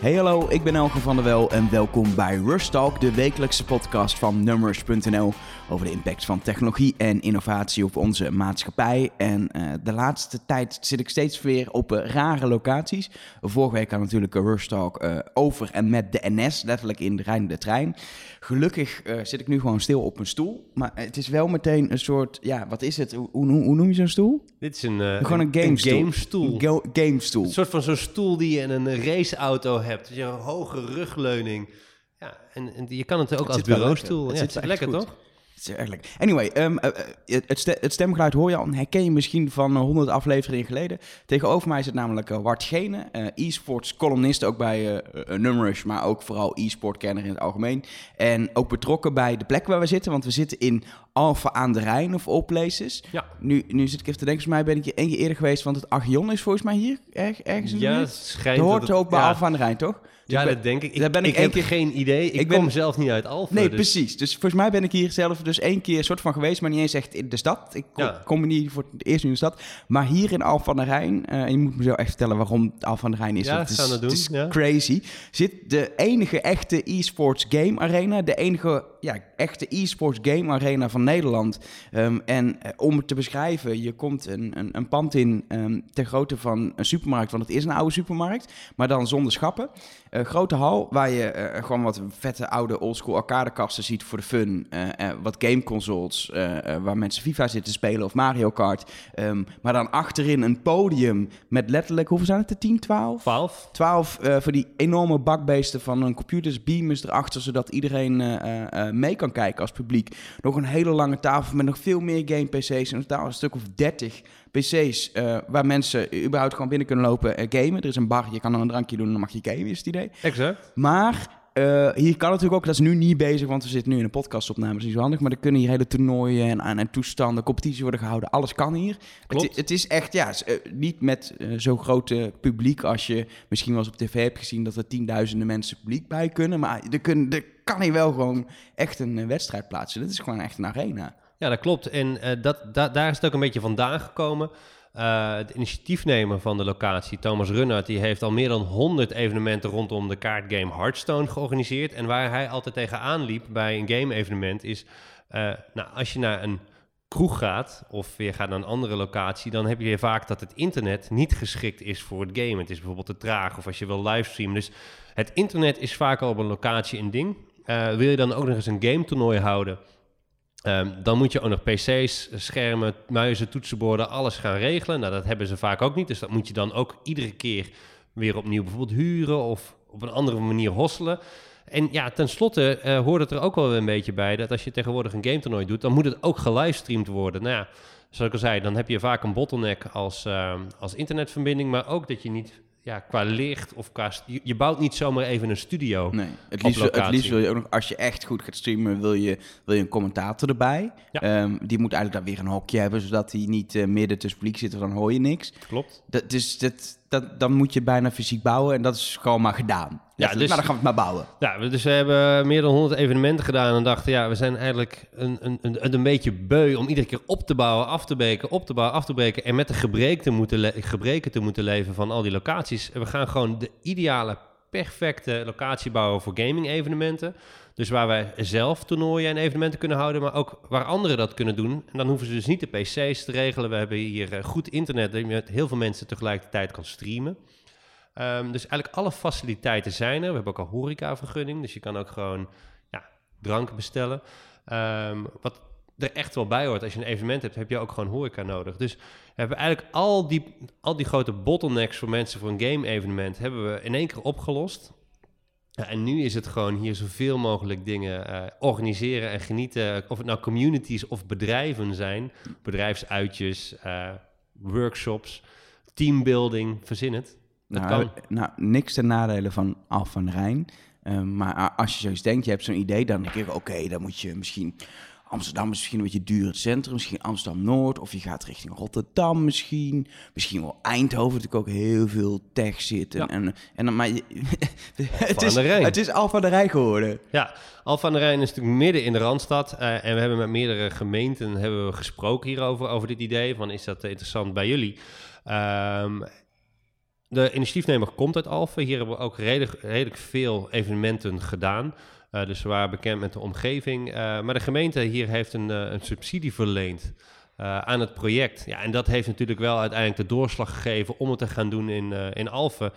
Hey hallo, ik ben Elke van der Wel en welkom bij Rush Talk, de wekelijkse podcast van Numbers.nl over de impact van technologie en innovatie op onze maatschappij. En uh, de laatste tijd zit ik steeds weer op uh, rare locaties. Vorige week had natuurlijk een Rush Talk uh, over en met de NS, letterlijk in de rijdende trein. Gelukkig zit ik nu gewoon stil op een stoel, maar het is wel meteen een soort, ja, wat is het? Hoe, hoe, hoe noem je zo'n stoel? Dit is een, gewoon een gamestoel. Een gamestoel. Een soort van zo'n stoel die je in een raceauto hebt. Je een hoge rugleuning. Ja, en, en je kan het ook Het als bureaustoel. Ja, Het het zit lekker goed. toch? Lekker. Anyway, eh, eh, het, het stemgeluid hoor je al. Herken je misschien van eh, 100 afleveringen geleden. Tegenover mij zit namelijk uh, Wart Gene, e-sports columnist ook bij uh, Numrush, maar ook vooral e-sport kenner in het algemeen. En ook betrokken bij de plek waar we zitten, want we zitten in Alphen aan de Rijn of all places. Ja. Nu, nu zit ik even te denken, volgens mij ben ik hier één keer eerder geweest, want het Agion is volgens mij hier erg, ergens in de Ja, het schijnt Dat hoort dat het- ook bij ja. Alphen aan de Rijn, toch? Dus Ja, ben- dat denk ik. Daar ben ik ik één heb keer- geen idee. Ik, Ik ben- kom zelf niet uit Alphen. Nee, dus- precies. Dus volgens mij ben ik hier zelf dus één keer soort van geweest, maar niet eens echt in de stad. Ik kom, Ja. kom niet voor het eerst in de stad. Maar hier in Alphen aan de Rijn, eh, en je moet me zo echt vertellen waarom Alphen aan de Rijn is. Ja, is, we doen, het is crazy. Zit de enige echte e-sports game arena, de enige ja, echte e-sports game arena van Nederland. Ehm, en eh, om het te beschrijven, je komt een, een, een pand in ehm ter grootte van een supermarkt, want het is een oude supermarkt, maar dan zonder schappen. Grote hal waar je eh, gewoon wat vette oude oldschool arcadekasten ziet voor de fun. eh, eh, wat gameconsoles waar mensen FIFA zitten spelen of Mario Kart. Ehm, maar dan achterin een podium met letterlijk, hoeveel zijn het er? 10, 12? 12. 12 eh, voor die enorme bakbeesten van een computers, beamers erachter, zodat iedereen eh, eh, eh, mee kan kijken als publiek. Nog een hele lange tafel met nog veel meer game PC's. In totaal een stuk of 30 PC's eh, waar mensen überhaupt gewoon binnen kunnen lopen en gamen. Er is een bar, je kan dan een drankje doen en dan mag je gamen, is het idee. Exact. Maar eh, hier kan natuurlijk ook, dat is nu niet bezig, want we zitten nu in een podcastopname, dat is niet zo handig. Maar er kunnen hier hele toernooien en, en, en toestanden, competities worden gehouden. Alles kan hier. Klopt. Het, het is echt, ja, eh, niet met eh, zo'n grote publiek als je misschien wel eens op tv hebt gezien dat er tienduizenden mensen publiek bij kunnen. Maar er, kunnen, er kan hier wel gewoon echt een eh, wedstrijd plaatsen. Dit is gewoon echt een arena. Ja, dat klopt. En eh, dat, da- daar is het ook een beetje vandaan gekomen. Eh het initiatiefnemer van de locatie, Thomas Runnert, die heeft al meer dan 100 evenementen rondom de kaartgame Hearthstone georganiseerd. En waar hij altijd tegenaan liep bij een game-evenement is, nou, als je naar een kroeg gaat of je gaat naar een andere locatie, dan heb je vaak dat het internet niet geschikt is voor het game. Het is bijvoorbeeld te traag of als je wil livestreamen. Dus het internet is vaak al op een locatie een ding. Eh, wil je dan ook nog eens een game toernooi houden? Ehm, dan moet je ook nog PC's, schermen, muizen, toetsenborden, alles gaan regelen. Nou, dat hebben ze vaak ook niet. Dus dat moet je dan ook iedere keer weer opnieuw bijvoorbeeld huren of op een andere manier hosselen. En ja, tenslotte eh hoort het er ook wel een beetje bij dat als je tegenwoordig een game toernooi doet, dan moet het ook gelivestreamd worden. Nou ja, zoals ik al zei, dan heb je vaak een bottleneck als, ehm, als internetverbinding, maar ook dat je niet ja, qua licht of qua... Je, je bouwt niet zomaar even een studio. Nee, het liefst, het liefst wil je ook nog, als je echt goed gaat streamen, wil je, wil je een commentator erbij. Ja. Ehm, die moet eigenlijk dan weer een hokje hebben, zodat hij niet eh, midden tussen publiek zit, want dan hoor je niks. Klopt. Dat, dus dat, dat, dan moet je bijna fysiek bouwen en dat is gewoon maar gedaan. Ja, dus-. Maar dan gaan we het maar bouwen. Ja, dus we hebben meer dan 100 evenementen gedaan en dachten, ja, we zijn eigenlijk een, een, een, een beetje beu om iedere keer op te bouwen, af te breken, op te bouwen, af te breken en met de gebreken te moeten, le- gebreken te moeten leven van al die locaties. We gaan gewoon de ideale, perfecte locatie bouwen voor gaming-evenementen. Dus waar wij zelf toernooien en evenementen kunnen houden, maar ook waar anderen dat kunnen doen. En dan hoeven ze dus niet de PC's te regelen. We hebben hier eh, goed internet, dat je met heel veel mensen tegelijkertijd kan streamen. Ehm, dus eigenlijk alle faciliteiten zijn er. We hebben ook een horecavergunning, dus je kan ook gewoon ja, drank bestellen. Ehm, wat er echt wel bij hoort, als je een evenement hebt, heb je ook gewoon horeca nodig. Dus we hebben eigenlijk al die, al die grote bottlenecks voor mensen voor een game-evenement hebben we in één keer opgelost. En nu is het gewoon hier zoveel mogelijk dingen eh, organiseren en genieten. Of het nou communities of bedrijven zijn. Bedrijfsuitjes, eh, workshops, teambuilding, verzin het. Dat nou, kan. nou, niks ten nadele van Alphen aan de Rijn. Ehm, maar als je zoiets denkt, je hebt zo'n idee, dan denk ik, oké, dan moet je misschien... Amsterdam is misschien een beetje duur het centrum, misschien Amsterdam-Noord, of je gaat richting Rotterdam misschien, misschien wel Eindhoven, natuurlijk ook heel veel tech zit. En, Ja. en, en dan, maar je- het, aan is, het is Alphen aan de Rijn geworden. Ja, Alphen aan de Rijn is natuurlijk midden in de Randstad. eh, en we hebben met meerdere gemeenten hebben we gesproken hierover, over dit idee. Van is dat interessant bij jullie? Ehm, de initiatiefnemer komt uit Alphen. Hier hebben we ook redelijk, redelijk veel evenementen gedaan. Uh, dus we waren bekend met de omgeving. Uh, maar de gemeente hier heeft een, uh, een subsidie verleend aan het project. Ja, en dat heeft natuurlijk wel uiteindelijk de doorslag gegeven om het te gaan doen in, in Alphen.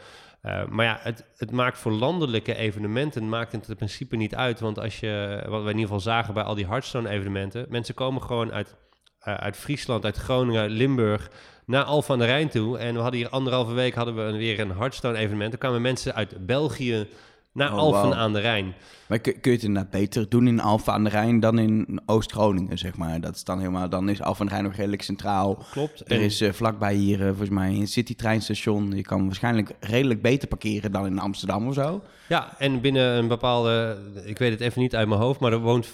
maar ja, het, het, maakt voor landelijke evenementen maakt het in principe niet uit. Want als je, wat we in ieder geval zagen bij al die Hearthstone-evenementen, mensen komen gewoon uit, uit Friesland, uit Groningen, Limburg naar Alphen aan de Rijn toe. En we hadden hier anderhalve week hadden we weer een Hearthstone-evenement. Er kwamen mensen uit België naar oh, Alphen aan de Rijn. Maar kun, kun je het inderdaad beter doen in Alphen aan de Rijn dan in Oost-Groningen, zeg maar? Dat is dan helemaal, dan is Alphen aan de Rijn nog redelijk centraal. Klopt. Er is uh, vlakbij hier uh, volgens mij een citytreinstation. Je kan waarschijnlijk redelijk beter parkeren dan in Amsterdam of zo. Ja, en binnen een bepaalde, ik weet het even niet uit mijn hoofd, maar er woont 40%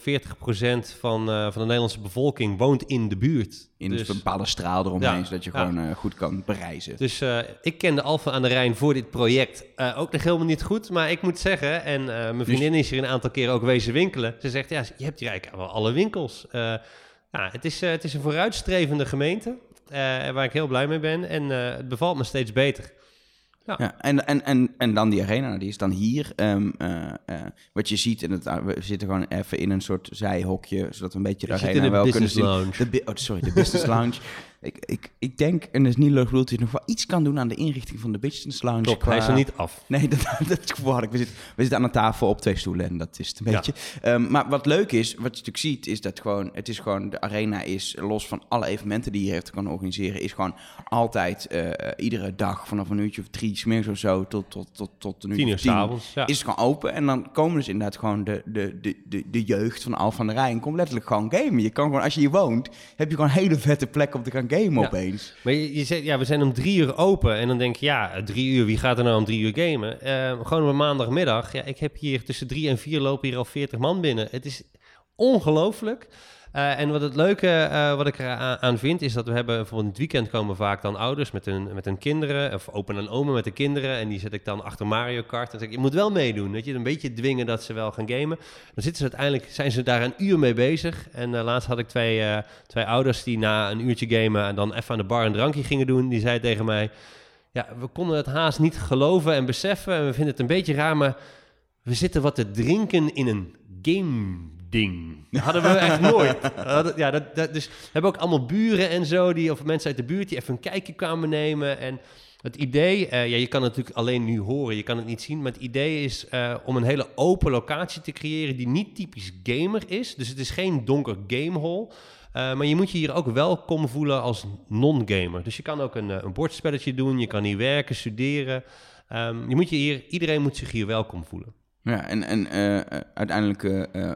van, uh, van de Nederlandse bevolking woont in de buurt. In dus, een bepaalde straal eromheen, zodat je gewoon goed kan bereizen. Dus ik ken de Alphen aan de Rijn voor dit project ook nog helemaal niet goed, maar ik moet zeggen, en mijn dus vriendin is hier een aantal keren ook wezen winkelen. Ze zegt, ja, je hebt hier eigenlijk wel alle winkels. Ja, het, is, het is een vooruitstrevende gemeente, waar ik heel blij mee ben. En het bevalt me steeds beter. Ja. ja. en, en, en, en dan die arena, die is dan hier. Um, wat je ziet, en het, we zitten gewoon even in een soort zijhokje, zodat we een beetje de arena wel kunnen zien. De, oh, sorry, de business lounge. Ik, ik, ik denk, en dat is niet leuk bedoeld, dat je nog wel iets kan doen aan de inrichting van de Business Lounge. Top, qua... hij is er niet af. Nee, dat, dat gevoel had ik. We zitten, we zitten aan een tafel op twee stoelen en dat is het een beetje. Um, maar wat leuk is, wat je natuurlijk ziet, is dat gewoon, het is gewoon, de arena is los van alle evenementen die je heeft kan organiseren, is gewoon altijd, uh, iedere dag vanaf een uurtje of drie, smiddags of zo, tot, tot, tot, tot een uurtje tien uur tien, ja. is het gewoon open. En dan komen dus inderdaad gewoon de, de, de, de, de jeugd van Al van der Rijn, komt letterlijk gewoon gamen. Je kan gewoon, als je hier woont, heb je gewoon een hele vette plek om te gaan gamen ja. opeens. Maar je, je zegt, ja, we zijn om drie uur open. En dan denk je, ja, drie uur, wie gaat er nou om drie uur gamen? Uh, gewoon op maandagmiddag. Ja, ik heb hier tussen drie en vier lopen hier al veertig man binnen. Het is ongelooflijk. Uh, en wat het leuke uh, wat ik er aan vind, is dat we hebben in het weekend komen vaak dan ouders met hun, met hun kinderen, of open en oma met de kinderen. En die zet ik dan achter Mario Kart. En zeg ik, je moet wel meedoen. Dat je een beetje dwingen dat ze wel gaan gamen. Dan zitten ze uiteindelijk, zijn ze daar een uur mee bezig. En uh, laatst had ik twee, twee ouders die na een uurtje gamen en dan even aan de bar een drankje gingen doen. Die zei tegen mij, ja, we konden het haast niet geloven en beseffen. En we vinden het een beetje raar, maar we zitten wat te drinken in een game ding. hadden we echt nooit. ja, dat, dat, dus we hebben ook allemaal buren en zo, die, of mensen uit de buurt die even een kijkje kwamen nemen. En het idee, uh, ja, je kan het natuurlijk alleen nu horen, je kan het niet zien, maar het idee is uh, om een hele open locatie te creëren die niet typisch gamer is. Dus het is geen donker gamehall. Uh, maar je moet je hier ook welkom voelen als non-gamer. Dus je kan ook een, een bordspelletje doen, je kan hier werken, studeren. Um, je moet je hier, iedereen moet zich hier welkom voelen. Ja, en, en uh, uiteindelijk uh,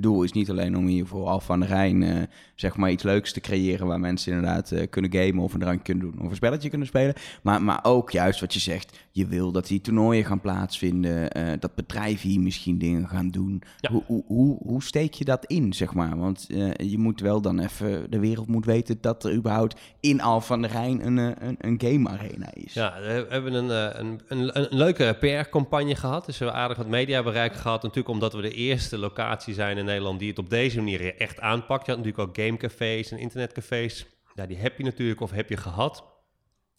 doel is niet alleen om hier voor Al van de Rijn zeg maar iets leuks te creëren waar mensen inderdaad kunnen gamen of een drankje kunnen doen of een spelletje kunnen spelen. Maar, maar ook juist wat je zegt, je wil dat die toernooien gaan plaatsvinden, dat bedrijven hier misschien dingen gaan doen. Hoe, hoe, hoe, hoe, steek je dat in, zeg maar? Want je moet wel dan even, de wereld moet weten dat er überhaupt in Al van de Rijn een, een, een game arena is. Ja, we hebben een, een, een, een leuke PR-campagne gehad, dus we aardig wat mediabereik gehad. Natuurlijk omdat we de eerste locatie zijn in Nederland die het op deze manier echt aanpakt. Je had natuurlijk ook gamecafés en internetcafés. Ja, die heb je natuurlijk of heb je gehad.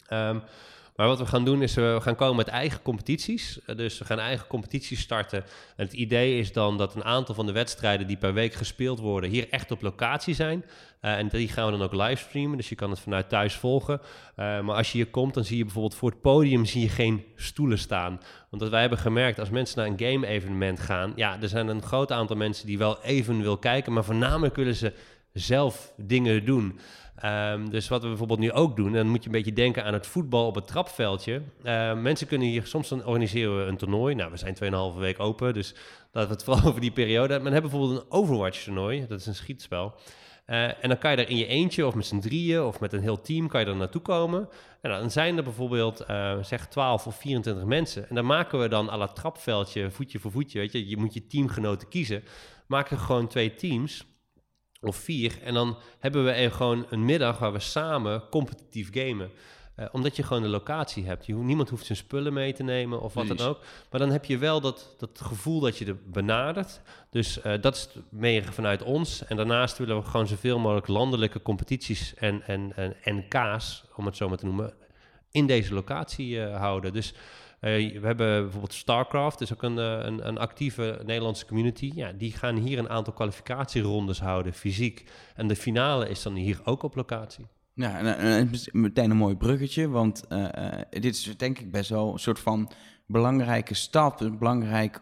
Um, maar wat we gaan doen is, we gaan komen met eigen competities. Eh, dus we gaan eigen competities starten. En het idee is dan dat een aantal van de wedstrijden die per week gespeeld worden, hier echt op locatie zijn. Uh, en die gaan we dan ook livestreamen, dus je kan het vanuit thuis volgen. Maar als je hier komt, dan zie je bijvoorbeeld voor het podium zie je geen stoelen staan. Want wij hebben gemerkt, als mensen naar een game-evenement gaan, ja, er zijn een groot aantal mensen die wel even wil kijken, maar voornamelijk willen ze zelf dingen doen. Um, dus wat we bijvoorbeeld nu ook doen, dan moet je een beetje denken aan het voetbal op het trapveldje. Uh, mensen kunnen hier, soms dan organiseren we een toernooi. Nou, we zijn 2,5 week open, dus laten we het vooral over die periode. Men hebben bijvoorbeeld een Overwatch-toernooi, dat is een schietspel. Uh, en dan kan je daar in je eentje of met z'n drieën of met een heel team kan je er naartoe komen. En dan zijn er bijvoorbeeld uh, zeg 12 of 24 mensen. En dan maken we dan à la trapveldje, voetje voor voetje, weet je. Je moet je teamgenoten kiezen. Maken gewoon twee teams of vier. En dan hebben we gewoon een middag waar we samen competitief gamen. Uh, omdat je gewoon de locatie hebt. Je, niemand hoeft zijn spullen mee te nemen of wat dan ook. Maar dan heb je wel dat, dat gevoel dat je er benadert. Dus uh, dat is meer vanuit ons. En daarnaast willen we gewoon zoveel mogelijk landelijke competities en, en, en NK's, om het zo maar te noemen, in deze locatie eh, houden. Dus eh, we hebben bijvoorbeeld StarCraft, is ook een, eh, een, een, actieve Nederlandse community. Ja, die gaan hier een aantal kwalificatierondes houden, fysiek. En de finale is dan hier ook op locatie. Ja, en, en, meteen een mooi bruggetje, want dit is denk ik best wel een soort van belangrijke stap, een belangrijk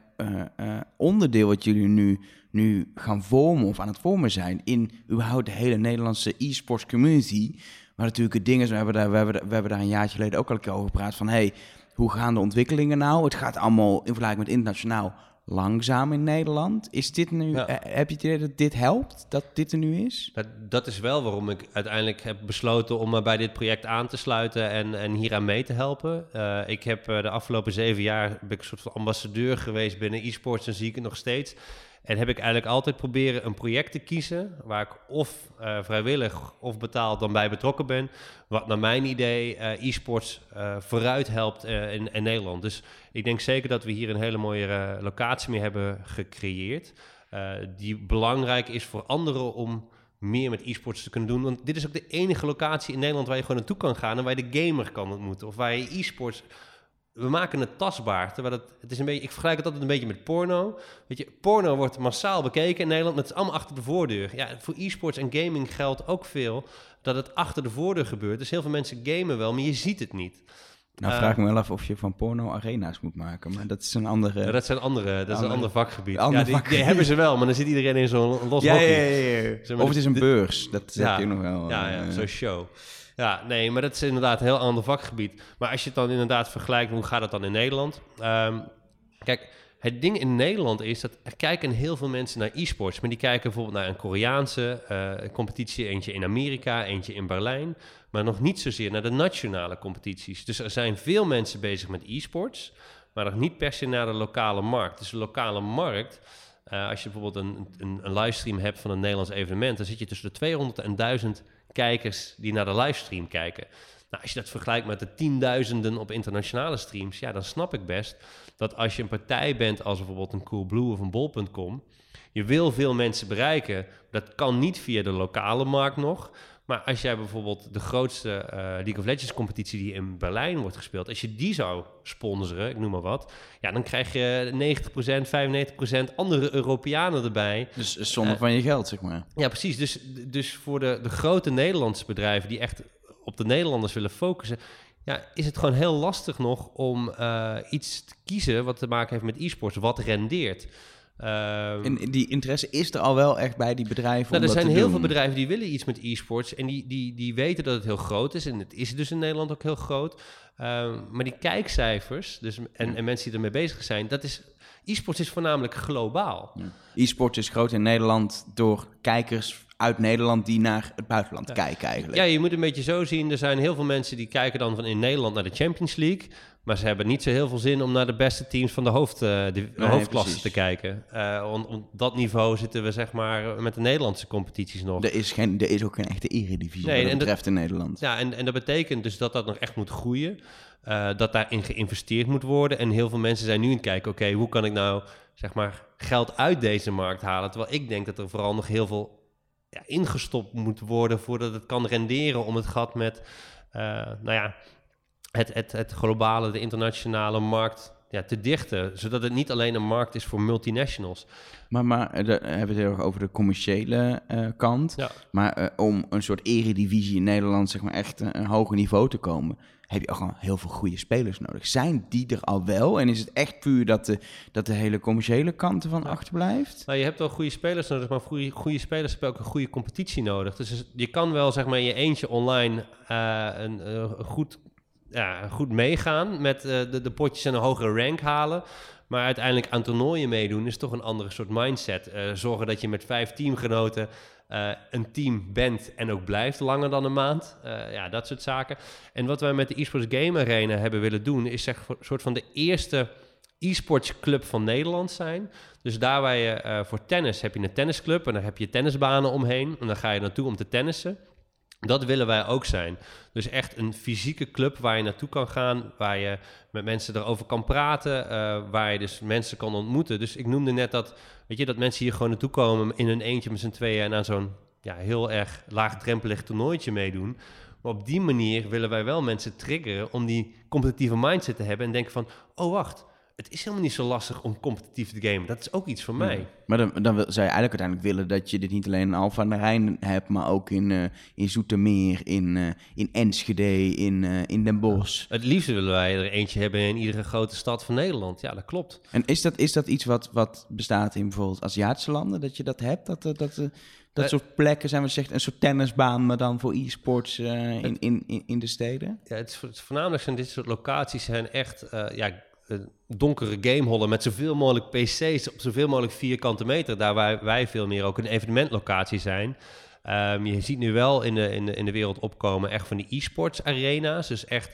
onderdeel wat jullie nu nu gaan vormen of aan het vormen zijn in überhaupt de hele Nederlandse e-sports community. Maar natuurlijk het ding is, we hebben, daar, we, hebben, we hebben daar een jaartje geleden ook al een keer over gepraat van, hey, hoe gaan de ontwikkelingen nou? Het gaat allemaal in vergelijking met internationaal langzaam in Nederland. Is dit nu, eh, heb je het idee dat dit helpt, dat dit er nu is? Dat, dat, is wel waarom ik uiteindelijk heb besloten om me bij dit project aan te sluiten en, en hieraan mee te helpen. Uh, ik heb de afgelopen zeven jaar ben ik een soort van ambassadeur geweest binnen e-sports en zie ik het nog steeds. En heb ik eigenlijk altijd proberen een project te kiezen waar ik of uh, vrijwillig of betaald dan bij betrokken ben. Wat naar mijn idee uh, e-sports uh, vooruit helpt in, in, Nederland. Dus ik denk zeker dat we hier een hele mooie locatie mee hebben gecreëerd. die belangrijk is voor anderen om meer met e-sports te kunnen doen. Want dit is ook de enige locatie in Nederland waar je gewoon naartoe kan gaan en waar je de gamer kan ontmoeten. Of waar je e-sports we maken het tastbaar. Terwijl het, het is een beetje, ik vergelijk het altijd een beetje met porno. Weet je, porno wordt massaal bekeken in Nederland, maar het is allemaal achter de voordeur. Ja, voor e-sports en gaming geldt ook veel dat het achter de voordeur gebeurt. Dus heel veel mensen gamen wel, maar je ziet het niet. Nou, vraag ik me wel af of je van porno arena's moet maken, maar dat is een andere... Ja, dat zijn andere, dat is een ander vakgebied. ja, die, die, hebben ze wel, maar dan zit iedereen in zo'n los ja, ja, ja, ja. Of het is een beurs, dat heb je nog wel. Ja, ja, uh, zo'n show. Ja, nee, maar dat is inderdaad een heel ander vakgebied. Maar als je het dan inderdaad vergelijkt, hoe gaat het dan in Nederland? Um, kijk, het ding in Nederland is dat er kijken heel veel mensen naar e-sports. Maar die kijken bijvoorbeeld naar een Koreaanse uh, competitie, eentje in Amerika, eentje in Berlijn. Maar nog niet zozeer naar de nationale competities. Dus er zijn veel mensen bezig met e-sports, maar nog niet per se naar de lokale markt. Dus de lokale markt, uh, als je bijvoorbeeld een, een, een livestream hebt van een Nederlands evenement, dan zit je tussen de 200 en 1000 kijkers die naar de livestream kijken. Nou, als je dat vergelijkt met de tienduizenden op internationale streams, ja, dan snap ik best dat als je een partij bent als bijvoorbeeld een Coolblue of een Bol.com, je wil veel mensen bereiken. Dat kan niet via de lokale markt nog. Maar als jij bijvoorbeeld de grootste uh, League of Legends competitie die in Berlijn wordt gespeeld, als je die zou sponsoren, ik noem maar wat, ja, dan krijg je 90%, 95% andere Europeanen erbij. Dus zonder uh, van je geld, zeg maar. Ja, precies. Dus, dus voor de, de grote Nederlandse bedrijven die echt op de Nederlanders willen focussen, ja, is het gewoon heel lastig nog om uh, iets te kiezen wat te maken heeft met e-sports, wat rendeert. Um, en die interesse is er al wel echt bij die bedrijven? Nou, er zijn heel veel bedrijven die willen iets met e-sports en die, die, die weten dat het heel groot is. En het is dus in Nederland ook heel groot. Um, maar die kijkcijfers dus, en, en mensen die ermee bezig zijn, dat is e-sports is voornamelijk globaal. Ja. E-sports is groot in Nederland door kijkers uit Nederland die naar het buitenland kijken eigenlijk. Ja, je moet een beetje zo zien. Er zijn heel veel mensen die kijken dan van in Nederland naar de Champions League. Maar ze hebben niet zo heel veel zin om naar de beste teams van de, hoofd, de hoofdklasse te kijken. Uh, op dat niveau zitten we zeg maar met de Nederlandse competities nog. Er is, geen, er is ook geen echte eredivisie nee, wat dat betreft in Nederland. Ja, en, en dat betekent dus dat dat nog echt moet groeien. Uh, dat daarin geïnvesteerd moet worden. En heel veel mensen zijn nu aan het kijken, oké, hoe kan ik nou zeg maar geld uit deze markt halen? Terwijl ik denk dat er vooral nog heel veel ja, ingestopt moet worden voordat het kan renderen om het gat met, uh, nou ja, het, het, het globale, de internationale markt ja, te dichten. Zodat het niet alleen een markt is voor multinationals. Maar, maar eh, daar hebben we het heel erg over de commerciële uh, kant. Ja. Maar uh, om een soort eredivisie in Nederland, zeg maar, echt een, een hoger niveau te komen heb je ook gewoon heel veel goede spelers nodig. Zijn die er al wel? En is het echt puur dat de, dat de hele commerciële kant ervan ja. achterblijft? Nou, je hebt wel goede spelers nodig, maar goede, goede spelers hebben ook een goede competitie nodig. Dus je kan wel zeg maar in je eentje online uh, een, goed, ja, goed meegaan met uh, de, de potjes en een hogere rank halen. Maar uiteindelijk aan toernooien meedoen is toch een andere soort mindset. zorgen dat je met vijf teamgenoten uh, een team bent en ook blijft langer dan een maand. Ja, dat soort zaken. En wat wij met de eSports Game Arena hebben willen doen, is zeg een soort van de eerste e-sports club van Nederland zijn. Dus daar waar je voor tennis heb je een tennisclub en dan heb je tennisbanen omheen. En dan ga je naartoe om te tennissen. Dat willen wij ook zijn. Dus echt een fysieke club waar je naartoe kan gaan, waar je met mensen erover kan praten, uh, waar je dus mensen kan ontmoeten. Dus ik noemde net dat, weet je, dat mensen hier gewoon naartoe komen in hun eentje met z'n tweeën en aan zo'n ja, heel erg laagdrempelig toernooitje meedoen. Maar op die manier willen wij wel mensen triggeren om die competitieve mindset te hebben en denken van, oh wacht, het is helemaal niet zo lastig om competitief te gamen. Dat is ook iets voor mij. Maar dan, dan wil, zou je eigenlijk uiteindelijk willen dat je dit niet alleen in Alphen aan de Rijn hebt, maar ook in, uh, in Zoetermeer, in, uh, in Enschede, in, uh, in Den Bosch. Het liefst willen wij er eentje hebben in iedere grote stad van Nederland. Ja, dat klopt. En is dat, is dat iets wat, wat bestaat in bijvoorbeeld Aziatische landen, dat je dat hebt? Dat, dat, dat, dat soort plekken zijn we zegt een soort tennisbaan, maar dan voor e-sports in, in, in, in de steden? Ja, het, is, het voornamelijk zijn dit soort locaties zijn echt ja, donkere gamehollen met zoveel mogelijk PC's op zoveel mogelijk vierkante meter. Daar waar wij veel meer ook een evenementlocatie zijn. Um, je ziet nu wel in de, in, de, in de wereld opkomen echt van die e-sports arena's. Dus echt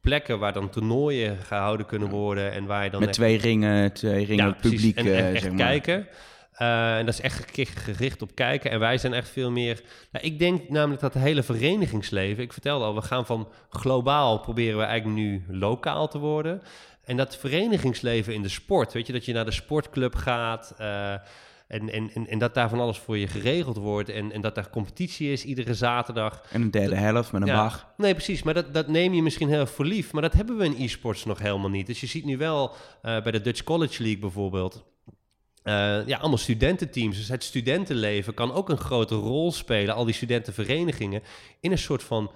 plekken waar dan toernooien gehouden kunnen worden. En waar je dan met twee ringen, twee ringen ja, publiek en, en, echt kijken. Uh, en dat is echt gericht op kijken. En wij zijn echt veel meer. Nou, ik denk namelijk dat het hele verenigingsleven. Ik vertelde al, we gaan van globaal proberen we eigenlijk nu lokaal te worden. En dat verenigingsleven in de sport, weet je, dat je naar de sportclub gaat uh, en, en, en, en, dat daar van alles voor je geregeld wordt en, en dat daar competitie is iedere zaterdag. En een derde helft met een ja, Nee, precies, maar dat, dat neem je misschien heel voor lief, maar dat hebben we in e-sports nog helemaal niet. Dus je ziet nu wel uh, bij de Dutch College League bijvoorbeeld, uh, ja, allemaal studententeams. Dus het studentenleven kan ook een grote rol spelen, al die studentenverenigingen, in een soort van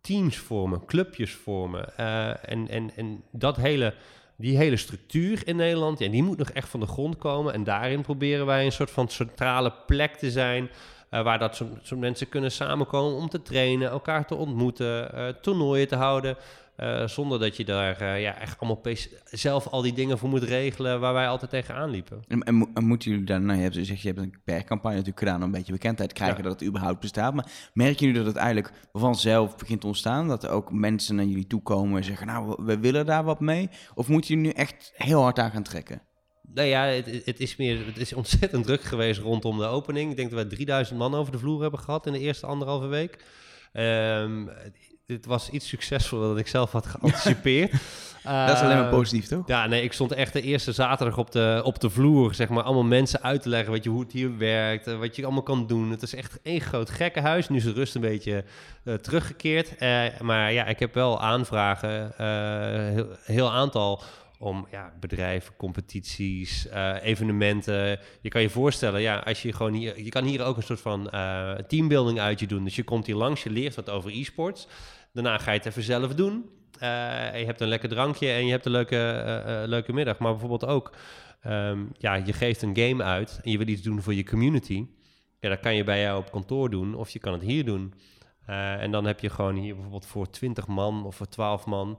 teams vormen, clubjes vormen. Uh, en, en, en dat hele, die hele structuur in Nederland, ja, die moet nog echt van de grond komen. En daarin proberen wij een soort van centrale plek te zijn. Uh, waar dat soort mensen kunnen samenkomen om te trainen, elkaar te ontmoeten, uh, toernooien te houden. Uh, zonder dat je daar uh, ja, echt allemaal zelf al die dingen voor moet regelen waar wij altijd tegenaan liepen. En, en, en moeten jullie dan, nou, je hebt, zeg, je hebt een PR-campagne natuurlijk gedaan om een beetje bekendheid te krijgen ja. dat het überhaupt bestaat. Maar merken jullie dat het eigenlijk vanzelf begint te ontstaan? Dat er ook mensen naar jullie toe komen en zeggen, nou, we willen daar wat mee? Of moeten jullie nu echt heel hard aan gaan trekken? Nou ja, het, het, is meer, het is ontzettend druk geweest rondom de opening. Ik denk dat we 3000 man over de vloer hebben gehad in de eerste anderhalve week. Um, dit was iets succesvoller dan ik zelf had geanticipeerd. dat is alleen maar positief, toch? Ja, nee, ik stond echt de eerste zaterdag op de, op de vloer, zeg maar, allemaal mensen uit te leggen weet je, hoe het hier werkt, eh, wat je allemaal kan doen. Het is echt één groot gekkenhuis. Nu is de rust een beetje uh, teruggekeerd. Uh, maar ja, ik heb wel aanvragen, heel, heel aantal om ja, bedrijven, competities, uh, evenementen. Je kan je voorstellen, ja, als je gewoon hier, je kan hier ook een soort van uh, teambuilding uit je doen. Dus je komt hier langs, je leert wat over e-sports. Daarna ga je het even zelf doen. Uh, je hebt een lekker drankje en je hebt een leuke, leuke middag. Maar bijvoorbeeld ook, um, ja, je geeft een game uit en je wil iets doen voor je community. Ja, dat kan je bij jou op kantoor doen of je kan het hier doen. en dan heb je gewoon hier bijvoorbeeld voor 20 man of voor 12 man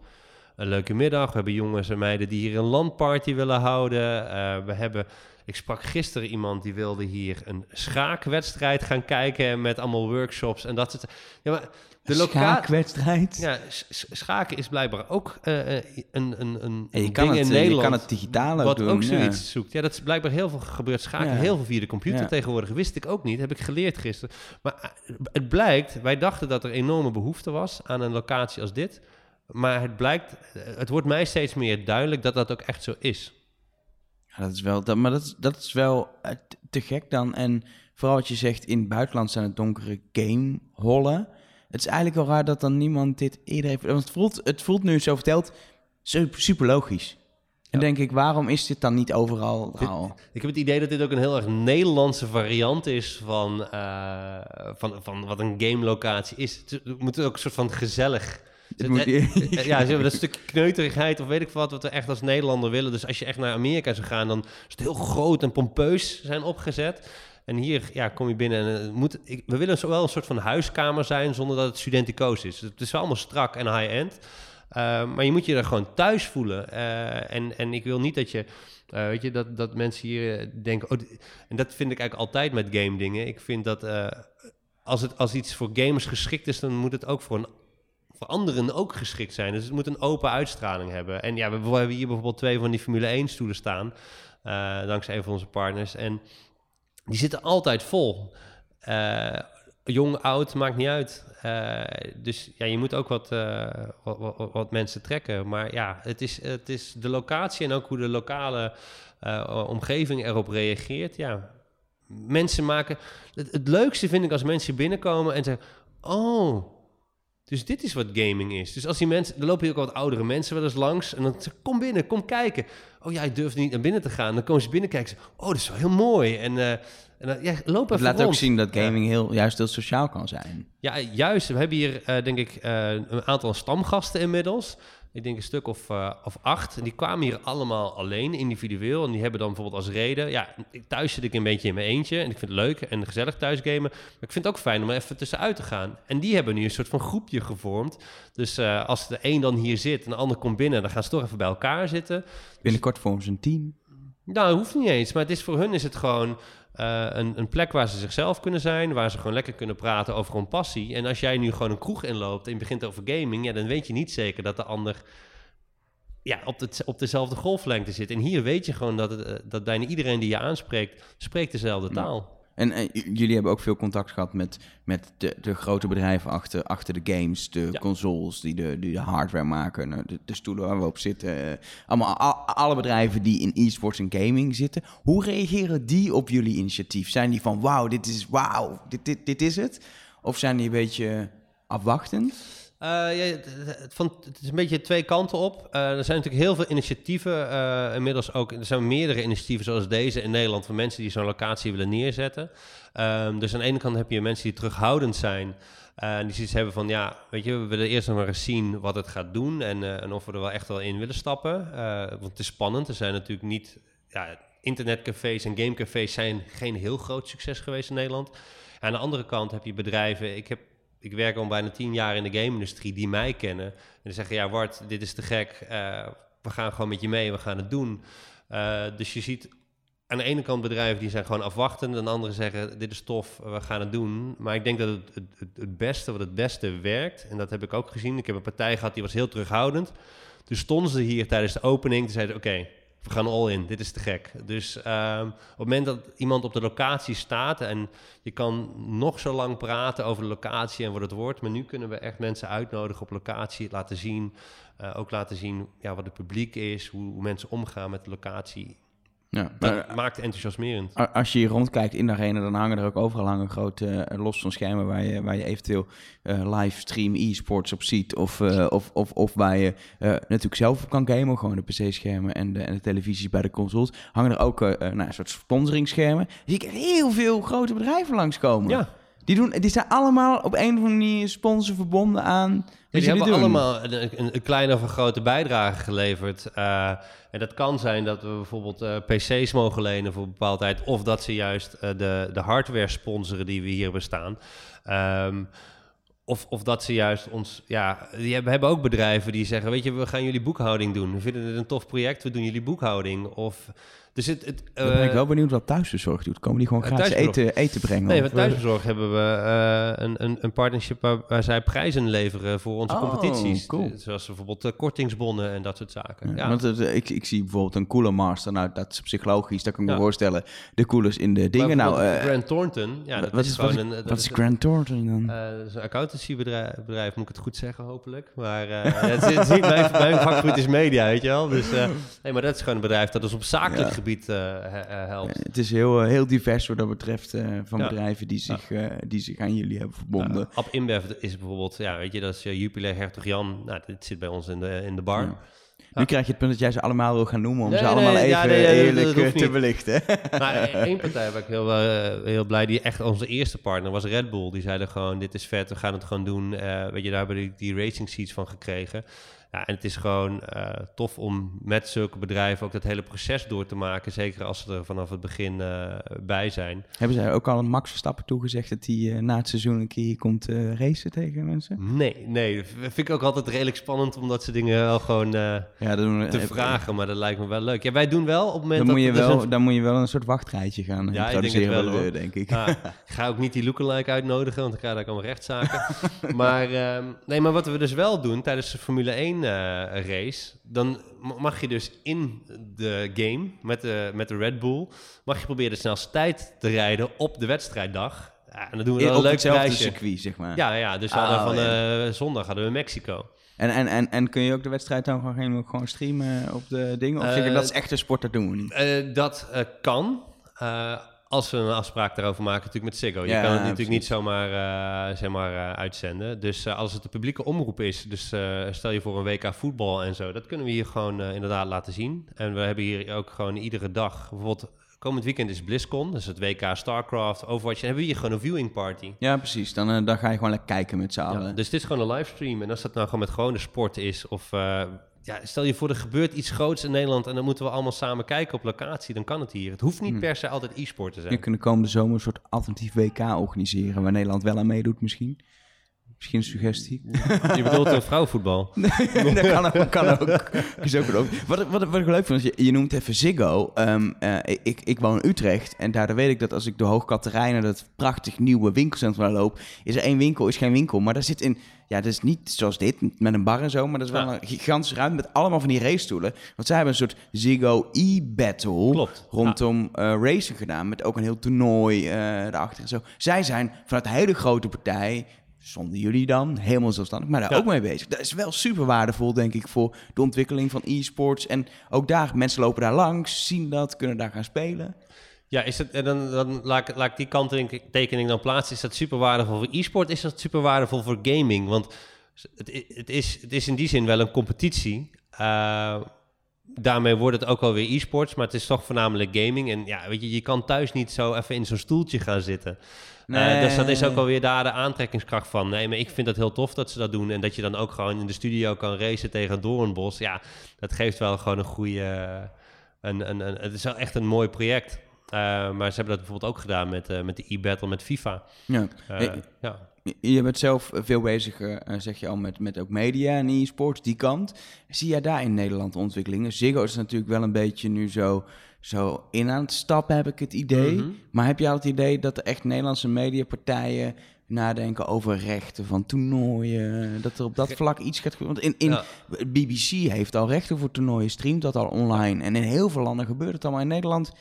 een leuke middag. We hebben jongens en meiden die hier een landparty willen houden. We hebben, ik sprak gisteren iemand die wilde hier een schaakwedstrijd gaan kijken met allemaal workshops en dat soort. Ja, maar de schaakwedstrijd? Ja, schaken is blijkbaar ook uh, een, een, een ja, je kan ding het, in Nederland. Je kan het digitale wat doen, ook zoiets ja. zoekt. Ja, dat is blijkbaar heel veel gebeurd. Schaken heel veel via de computer tegenwoordig. Wist ik ook niet. Heb ik geleerd gisteren. Maar het blijkt, wij dachten dat er enorme behoefte was aan een locatie als dit. Maar het blijkt, het wordt mij steeds meer duidelijk dat dat ook echt zo is. Ja, dat is wel, dat, maar dat is, dat is wel eh, te gek dan. En vooral wat je zegt, in het buitenland zijn het donkere gamehollen. Het is eigenlijk wel raar dat dan niemand dit eerder heeft... Want het voelt, het voelt nu zo verteld super logisch. En denk ik, waarom is dit dan niet overal dit? Ik heb het idee dat dit ook een heel erg Nederlandse variant is van, uh, van, van wat een game locatie is. Het moet ook een soort van gezellig het moet, ja, ze dat stukje kneuterigheid of weet ik wat, wat we echt als Nederlander willen. Dus als je echt naar Amerika zou gaan, dan is het heel groot en pompeus zijn opgezet. En hier ja, kom je binnen en het moet, ik, we willen wel een soort van huiskamer zijn zonder dat het studenticoos is. Het is wel allemaal strak en high-end. Uh, maar je moet je er gewoon thuis voelen. Uh, en, en ik wil niet dat je, uh, weet je, dat, dat mensen hier denken. Oh, en dat vind ik eigenlijk altijd met game dingen. Ik vind dat als, het, als iets voor gamers geschikt is, dan moet het ook voor een voor anderen ook geschikt zijn. Dus het moet een open uitstraling hebben. En ja, we, hebben hier bijvoorbeeld twee van die Formule 1 stoelen staan, dankzij een van onze partners. En die zitten altijd vol. Uh, jong, oud, maakt niet uit. Uh, dus ja, je moet ook wat, wat, wat, wat, mensen trekken. Maar ja, het is, het is de locatie en ook hoe de lokale omgeving erop reageert. Ja, mensen maken... Het, het leukste vind ik als mensen binnenkomen en zeggen... Oh, Dus dit is wat gaming is. Dus als die mensen, er lopen hier ook wat oudere mensen wel eens langs. En dan kom binnen, kom kijken. Oh, jij durft niet naar binnen te gaan. Dan komen ze binnen kijken. Ze, oh, dat is wel heel mooi. En, uh, en dan, ja, loop even Het laat rond. ook zien dat gaming heel, juist heel sociaal kan zijn. Ja, juist. We hebben hier, uh, denk ik, uh, een aantal stamgasten inmiddels. Ik denk een stuk of, uh, of acht. En die kwamen hier allemaal alleen, individueel. En die hebben dan bijvoorbeeld als reden... Ja, thuis zit ik een beetje in mijn eentje. En ik vind het leuk en gezellig thuis gamen. Maar ik vind het ook fijn om er even tussenuit te gaan. En die hebben nu een soort van groepje gevormd. Dus uh, als de een dan hier zit en de ander komt binnen... dan gaan ze toch even bij elkaar zitten. Binnenkort vormen ze een team. Nou, dat hoeft niet eens. Maar het is, voor hun is het gewoon... Uh, een, een, plek waar ze zichzelf kunnen zijn, waar ze gewoon lekker kunnen praten over hun passie. En als jij nu gewoon een kroeg inloopt en je begint over gaming, ja, dan weet je niet zeker dat de ander ja, op, de, op dezelfde golflengte zit. En hier weet je gewoon dat, het, dat bijna iedereen die je aanspreekt, spreekt dezelfde taal. En, en, jullie hebben ook veel contact gehad met, met de, de grote bedrijven achter, achter de games, de ja. consoles die de, die de hardware maken, de, de stoelen waar we op zitten. Allemaal al, alle bedrijven die in e-sports en gaming zitten. Hoe reageren die op jullie initiatief? Zijn die van wauw, dit is wauw, dit, dit, dit is het? Of zijn die een beetje afwachtend? Uh, ja, het, van, het is een beetje twee kanten op. Uh, er zijn natuurlijk heel veel initiatieven, uh, inmiddels ook. Er zijn meerdere initiatieven zoals deze in Nederland van mensen die zo'n locatie willen neerzetten. Um, dus aan de ene kant heb je mensen die terughoudend zijn. en die zoiets hebben van, ja, weet je, we willen eerst nog maar eens zien wat het gaat doen en, en of we er wel echt wel in willen stappen. want het is spannend. Er zijn natuurlijk niet, ja, internetcafés en gamecafés zijn geen heel groot succes geweest in Nederland. Aan de andere kant heb je bedrijven, ik heb ik werk al bijna tien jaar in de game-industrie die mij kennen. En die zeggen, ja Wart, dit is te gek. Uh, we gaan gewoon met je mee, we gaan het doen. Uh, dus je ziet aan de ene kant bedrijven die zijn gewoon afwachtend. En de andere zeggen, dit is tof, we gaan het doen. Maar ik denk dat het, het, het beste, wat het beste werkt... en dat heb ik ook gezien. Ik heb een partij gehad, die was heel terughoudend. Dus stonden ze hier tijdens de opening. Toen zeiden oké, we gaan all in, dit is te gek. Dus um, op het moment dat iemand op de locatie staat en je kan nog zo lang praten over de locatie en wat het wordt, maar nu kunnen we echt mensen uitnodigen op locatie, laten zien, uh, ook laten zien ja, wat het publiek is, hoe mensen omgaan met de locatie. Ja, maar, dat maakt enthousiasmerend. Als je hier rondkijkt in de arena, dan hangen er ook overal hangen grote uh, los van schermen waar je, waar je eventueel uh, livestream e-sports op ziet. Of, of, of, of waar je natuurlijk zelf op kan gamen, gewoon de PC-schermen en de, en de televisies bij de consoles. Hangen er ook nou, een soort sponsoring-schermen. Zie ik heel veel grote bedrijven langskomen. Ja. Die, doen, die zijn allemaal op een of andere manier sponsor verbonden aan. Ja, die hebben doen. allemaal een, een, een, kleine of een grote bijdrage geleverd. Uh, en dat kan zijn dat we bijvoorbeeld uh, PC's mogen lenen voor een bepaalde tijd. Of dat ze juist uh, de, de hardware sponsoren die we hier bestaan. Um, of, of dat ze juist ons, ja, die hebben, hebben ook bedrijven die zeggen, weet je, we gaan jullie boekhouding doen. We vinden het een tof project, we doen jullie boekhouding. Of, dus het, het, uh, ben ik wel benieuwd wat thuisbezorgd doet. Komen die gewoon gratis eten, eten brengen? Nee, met thuisbezorgd hebben we uh, een, een, een partnership waar, waar, zij prijzen leveren voor onze oh, competities. Cool. Zoals bijvoorbeeld uh, kortingsbonnen en dat soort zaken. Ja, ja. Want ik, ik zie bijvoorbeeld een Cooler Master. Nou, dat is psychologisch, dat kan ik me voorstellen. De coolers in de dingen. Nou, Grant Thornton, ja, dat wat is, wat, een... Wat is Grant Thornton dan? dat is een accountancybedrijf, bedrijf, moet ik het goed zeggen, hopelijk. Maar het, is, het is niet, mijn, mijn vakgebied is media, weet je wel. Dus, nee, maar dat is gewoon een bedrijf dat is op zakelijk gebied helpt. Het is heel, heel divers wat dat betreft van ja. bedrijven die zich, ja. die zich aan jullie hebben verbonden. Ja, Ab InBev is bijvoorbeeld, ja, weet je, dat is Jupiler Hertog Jan. Nou, dit zit bij ons in de, in de bar. Nu krijg je het punt dat jij ze allemaal wil gaan noemen om nee, ze allemaal nee, even nee, eerlijk te belichten. maar één partij waar ik heel, heel blij, die echt onze eerste partner was Red Bull. Die zeiden gewoon, dit is vet, we gaan het gewoon doen. weet je, daar hebben die, die racing seats van gekregen. Ja, en het is gewoon uh, tof om met zulke bedrijven ook dat hele proces door te maken. Zeker als ze er vanaf het begin uh, bij zijn. Hebben zij ook al een Max Verstappen toegezegd dat hij uh, na het seizoen een keer komt racen tegen mensen? Nee, nee. Dat vind ik ook altijd redelijk spannend om dat soort dingen wel gewoon ja, doen, te vragen. Maar dat lijkt me wel leuk. Ja, wij doen wel op het moment dan dat... Moet je wel, een... Dan moet je wel een soort wachtrijtje gaan ja, introduceren, ik denk, wel, de, denk ik. Ja, ik ga ook niet die lookalike uitnodigen, want dan krijg ik allemaal rechtszaken. maar, um, nee, maar wat we dus wel doen tijdens de Formule 1 race, dan mag je dus in de game met de, met de Red Bull, mag je proberen de snelste tijd te rijden op de wedstrijddag. Ja, en dan doen we dan een leuk prijsje. circuit, zeg maar. Ja, ja dus oh, van ja. uh, zondag hadden we Mexico. En, en, en, en kun je ook de wedstrijd dan gewoon, gewoon streamen op de dingen? Of uh, zeg je, dat is echt een sport, dat doen we niet? Uh, dat kan. Als we een afspraak daarover maken, natuurlijk met Ziggo. Je Ja, kan het natuurlijk precies. niet zomaar, eh, zeg maar, eh, uitzenden. Dus eh, als het een publieke omroep is, dus stel je voor een WK voetbal en zo, dat kunnen we hier gewoon inderdaad laten zien. En we hebben hier ook gewoon iedere dag, bijvoorbeeld komend weekend is BlizzCon, dus het WK StarCraft, Overwatch. En hebben we hier gewoon een viewing party. Ja, precies. Dan, dan ga je gewoon lekker kijken met z'n allen. Ja, dus dit is gewoon een livestream. En als dat nou gewoon met gewone sport is, of ja, stel je voor er gebeurt iets groots in Nederland en dan moeten we allemaal samen kijken op locatie, dan kan het hier. Het hoeft niet Hm. per se altijd e-sport te zijn. Je kunt de komende zomer een soort alternatief WK organiseren, waar Nederland wel aan meedoet misschien. Misschien een suggestie. Je bedoelt een vrouwenvoetbal. dat kan ook. Kan ook. Is ook wat, wat, wat ik leuk vind, je, je noemt even Ziggo. Ehm, eh, ik, ik woon in Utrecht en daardoor weet ik dat als ik door Hoogkaterijnen, dat prachtig nieuwe winkelcentrum loop, is er één winkel, is geen winkel. Maar daar zit in, ja, dat is niet zoals dit, met een bar en zo, maar dat is wel Ja. een gigantische ruimte met allemaal van die racestoelen. Want zij hebben een soort Ziggo e-battle rondom eh, racing gedaan, met ook een heel toernooi eh daarachter en zo. Zij zijn vanuit een hele grote partij, zonder jullie dan, helemaal zelfstandig, maar daar Ja. ook mee bezig. Dat is wel super waardevol, denk ik, voor de ontwikkeling van e-sports. En ook daar, mensen lopen daar langs, zien dat, kunnen daar gaan spelen. Ja, is het, en dan, dan laat, ik, laat ik die kanttekening dan plaatsen. Is dat super waardevol voor e-sport? Is dat super waardevol voor gaming? Want het, het, is, het is in die zin wel een competitie. Eh, daarmee wordt het ook alweer e-sports, maar het is toch voornamelijk gaming. En ja, weet je, je kan thuis niet zo even in zo'n stoeltje gaan zitten. Eh, dus dat is ook alweer daar de aantrekkingskracht van. Nee, maar ik vind dat heel tof dat ze dat doen. En dat je dan ook gewoon in de studio kan racen tegen Doornbos. Ja, dat geeft wel gewoon een goede... Een, een, een, het is wel echt een mooi project. Eh, maar ze hebben dat bijvoorbeeld ook gedaan met, eh, met de e-battle met FIFA. Ja. Eh, Hey, ja. Je bent zelf veel bezig, eh, zeg je al, met, met ook media en e-sports, die kant. Zie jij daar in Nederland ontwikkelingen? Ziggo is natuurlijk wel een beetje nu zo, zo in aan het stappen, heb ik het idee. Mhm. Maar heb je al het idee dat er echt Nederlandse mediapartijen nadenken over rechten van toernooien? Dat er op dat vlak iets gaat gebeuren? Want in, in Ja. BBC heeft al rechten voor toernooien, streamt dat al online. En in heel veel landen gebeurt het al, maar in Nederland...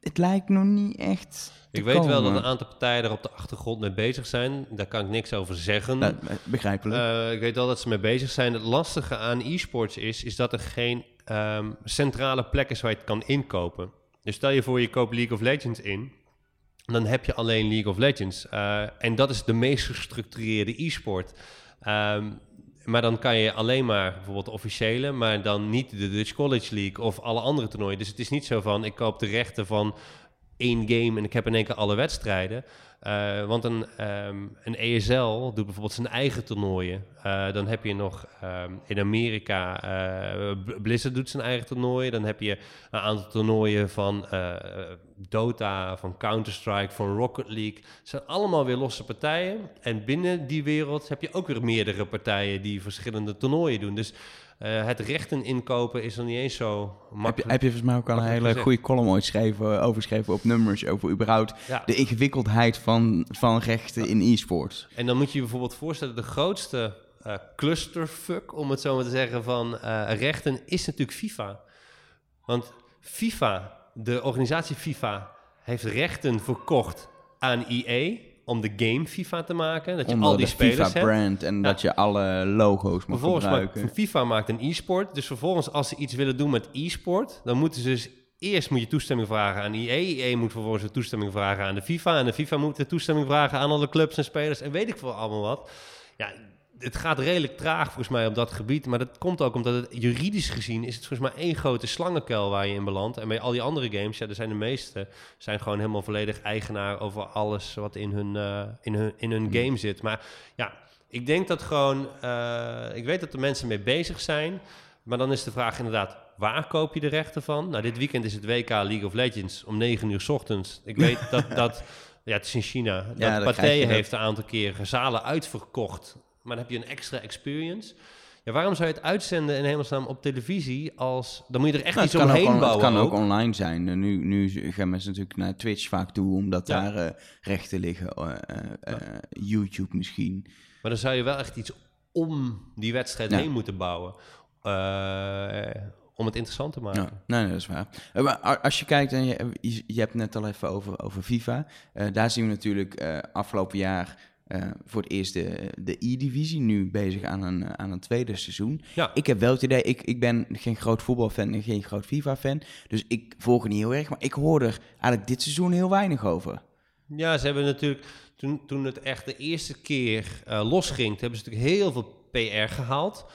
Het lijkt nog niet echt. te Ik weet wel dat een aantal partijen er op de achtergrond mee bezig zijn. Daar kan ik niks over zeggen. Nou, begrijpelijk. Eh, ik weet wel dat ze mee bezig zijn. Het lastige aan e-sports is, is dat er geen ehm, centrale plek is waar je het kan inkopen. Dus stel je voor je koopt League of Legends in. Dan heb je alleen League of Legends. Eh, en dat is de meest gestructureerde e-sport. Ehm, maar dan kan je alleen maar bijvoorbeeld de officiële, maar dan niet de Dutch College League of alle andere toernooien. Dus het is niet zo van ik koop de rechten van één game en ik heb in één keer alle wedstrijden. Eh, want een, ehm, een ESL doet bijvoorbeeld zijn eigen toernooien. Eh, dan heb je nog ehm, in Amerika, eh, Blizzard doet zijn eigen toernooien. Dan heb je een aantal toernooien van Dota, van Counter-Strike, van Rocket League. Het zijn allemaal weer losse partijen. En binnen die wereld heb je ook weer meerdere partijen die verschillende toernooien doen. Dus eh, het rechten inkopen is nog niet eens zo Heb je, makkelijk. heb je volgens mij ook al een makkelijk hele goede column ooit geschreven, overgeschreven op nummers, over überhaupt Ja. de ingewikkeldheid van, van rechten in e-sports. En dan moet je je bijvoorbeeld voorstellen, de grootste eh, clusterfuck, om het zo maar te zeggen, van eh, rechten is natuurlijk FIFA. Want FIFA, de organisatie FIFA, heeft rechten verkocht aan EA om de game FIFA te maken. Dat je Onder al die de spelers hebt. FIFA-brand en dat je alle logo's mag Vervolgens maakt, gebruiken. FIFA maakt een e-sport. Dus vervolgens als ze iets willen doen met e-sport, dan moeten ze dus eerst moet je toestemming vragen aan EA. EA moet vervolgens een toestemming vragen aan de FIFA. En de FIFA moet de toestemming vragen aan alle clubs en spelers en weet ik veel allemaal wat. Ja, het gaat redelijk traag volgens mij op dat gebied. Maar dat komt ook omdat het juridisch gezien is het volgens mij één grote slangenkuil waar je in belandt. En bij al die andere games, ja, er zijn de meeste, zijn gewoon helemaal volledig eigenaar over alles wat in hun, eh, in hun, in hun game zit. Maar ja, ik denk dat gewoon, eh, ik weet dat er mensen mee bezig zijn. Maar dan is de vraag inderdaad, waar koop je de rechten van? Nou, dit weekend is het WK League of Legends om 9 uur 's ochtends. Ik weet dat, dat ja, het is in China. Dat dan Pathé heeft een aantal keer zalen uitverkocht. Maar dan heb je een extra experience. Ja, waarom zou je het uitzenden in hemelsnaam op televisie als... Dan moet je er echt Nou, iets omheen on- het bouwen kan ook ook. online zijn. Nu, nu gaan mensen natuurlijk naar Twitch vaak toe, omdat Ja. daar eh, rechten liggen. eh, eh, YouTube misschien. Maar dan zou je wel echt iets om die wedstrijd Ja. heen moeten bouwen. om het interessant te maken. Nee, nee, dat is waar. Maar als je kijkt, en je, je, hebt het net al even over, over FIFA. Daar zien we natuurlijk afgelopen jaar eh, voor het eerst de, de E-divisie. Nu bezig aan een, aan een tweede seizoen. Ja. Ik heb wel het idee, ik, ik ben geen groot voetbalfan en geen groot FIFA-fan. Dus ik volg het niet heel erg. Maar ik hoor er eigenlijk dit seizoen heel weinig over. Ja, ze hebben natuurlijk, toen, toen het echt de eerste keer eh, losging, hebben ze natuurlijk heel veel PR gehaald.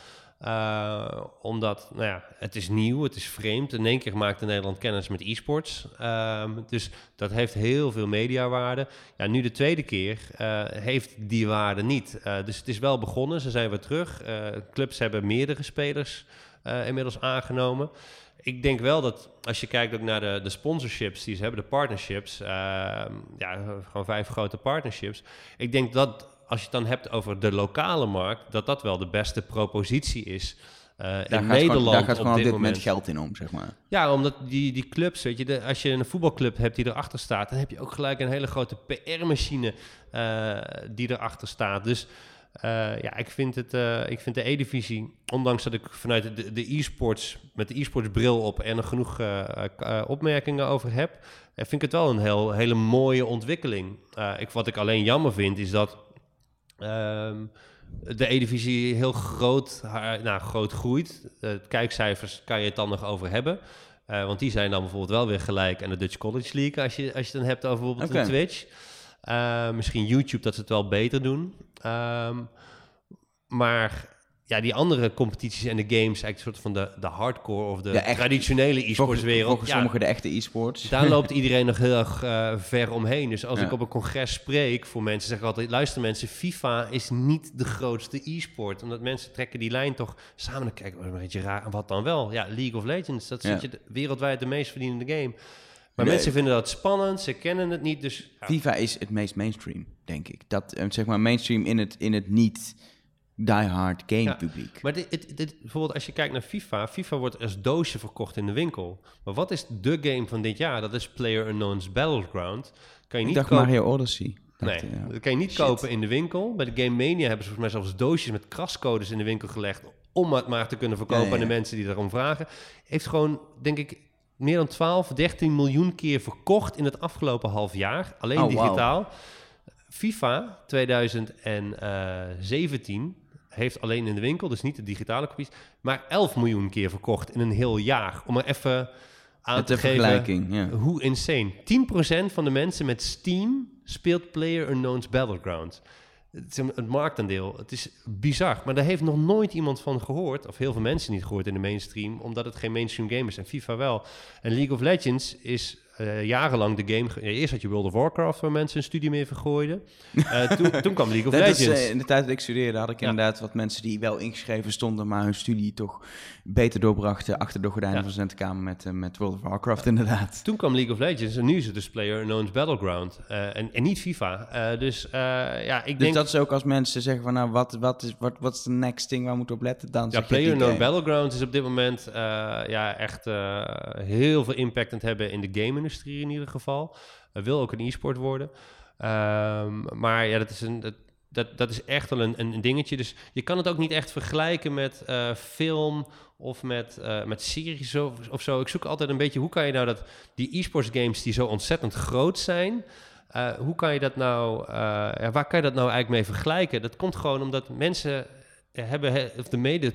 Uh, omdat, nou ja, het is nieuw, het is vreemd. In één keer maakte Nederland kennis met e-sports. Uh, dus dat heeft heel veel mediawaarde. Ja, nu de tweede keer uh, heeft die waarde niet. Uh, dus het is wel begonnen, ze zijn weer terug. clubs hebben meerdere spelers inmiddels aangenomen. Ik denk wel dat als je kijkt naar de, de sponsorships die ze hebben, de partnerships, ehm, ja, gewoon vijf grote partnerships. Ik denk dat als je het dan hebt over de lokale markt, dat dat wel de beste propositie is. Uh, daar in gaat Nederland gewoon, daar gaat op gewoon dit op dit moment. moment geld in om, zeg maar. Ja, omdat die, die clubs, weet je, de, als je een voetbalclub hebt die erachter staat, dan heb je ook gelijk een hele grote PR-machine uh, die erachter staat. Dus uh, ja, ik vind, het, ik vind de E-divisie, ondanks dat ik vanuit de, de e-sports, met de e-sports bril op en er genoeg opmerkingen over heb, vind ik het wel een heel, hele mooie ontwikkeling. ik, wat ik alleen jammer vind, is dat ehm, de E-divisie heel groot, nou, groot groeit. De kijkcijfers kan je het dan nog over hebben. Uh, want die zijn dan bijvoorbeeld wel weer gelijk aan de Dutch College League, als je, als je het dan hebt over bijvoorbeeld een Twitch. Uh, misschien YouTube dat ze het wel beter doen. Um, maar ja, die andere competities en de games, eigenlijk een soort van de, de hardcore of de, De echt- traditionele e-sports wereld. volgens ja, sommigen de echte e-sports. daar loopt iedereen nog heel erg eh, ver omheen. Dus als Ja. ik op een congres spreek voor mensen, zeg ik altijd: luister mensen, FIFA is niet de grootste e-sport. Omdat mensen trekken die lijn toch samen te kijken. Een beetje raar. Wat dan wel? Ja, League of Legends. Dat is Ja. weet je, de- wereldwijd de meest verdienende game. Maar Nee. mensen vinden dat spannend, ze kennen het niet. Dus FIFA is het meest mainstream, denk ik. Dat, eh, zeg maar, mainstream in het, in het niet diehard game Ja, publiek. Maar dit, dit, dit- bijvoorbeeld als je kijkt naar FIFA, FIFA wordt als doosje verkocht in de winkel. Maar wat is de game van dit jaar? Dat is Player Unknown's Battleground. Kan je Ik niet dacht kopen. Mario Odyssey. Dacht, Nee, ja. dat kan je niet Shit. kopen in de winkel. Bij de Game Mania hebben ze volgens mij zelfs doosjes met krascodes in de winkel gelegd. Om het maar te kunnen verkopen aan de mensen die daarom vragen. Heeft gewoon, denk ik, meer dan 12, 13 miljoen keer verkocht in het afgelopen half jaar. Alleen Oh, digitaal. FIFA 2017 heeft alleen in de winkel, dus niet de digitale kopies, maar 11 miljoen keer verkocht in een heel jaar. Om er even aan Met te geven ja. hoe insane. 10% van de mensen met Steam speelt Player Unknown's Battlegrounds. Het is het marktaandeel. Het is bizar. Maar daar heeft nog nooit iemand van gehoord. Of heel veel mensen niet gehoord in de mainstream. Omdat het geen mainstream game is. En FIFA wel. En League of Legends is eh, jarenlang de game... eerst had je World of Warcraft waar mensen een studie mee vergooiden. Eh, toen, toen kwam League of Dat is, Legends. eh, in de tijd dat ik studeerde had ik Ja. inderdaad wat mensen die wel ingeschreven stonden, maar hun studie toch beter doorbrachten achter de gordijnen Ja. van de studentenkamer met, met World of Warcraft inderdaad. Toen kwam League of Legends en nu is het dus Player Unknown's Battleground. En, en niet FIFA. Dus ja, ik Dus denk... dat is ook als mensen zeggen van nou, wat, wat, is, wat, wat is de next thing waar we moeten op letten? Dan Ja, game. Battlegrounds is op dit moment ja, echt heel veel impact aan het hebben in de game-industrie in ieder geval. Uh, wil ook een e-sport worden. Ehm, maar ja, dat is, een, dat, dat, dat is echt wel een, een dingetje. Dus je kan het ook niet echt vergelijken met eh, film of met, eh, met series of, zo. Ik zoek altijd een beetje, hoe kan je nou dat die e-sports games die zo ontzettend groot zijn... eh, hoe kan je dat nou, eh, waar kan je dat nou eigenlijk mee vergelijken? Dat komt gewoon omdat mensen hebben, he- of de, media,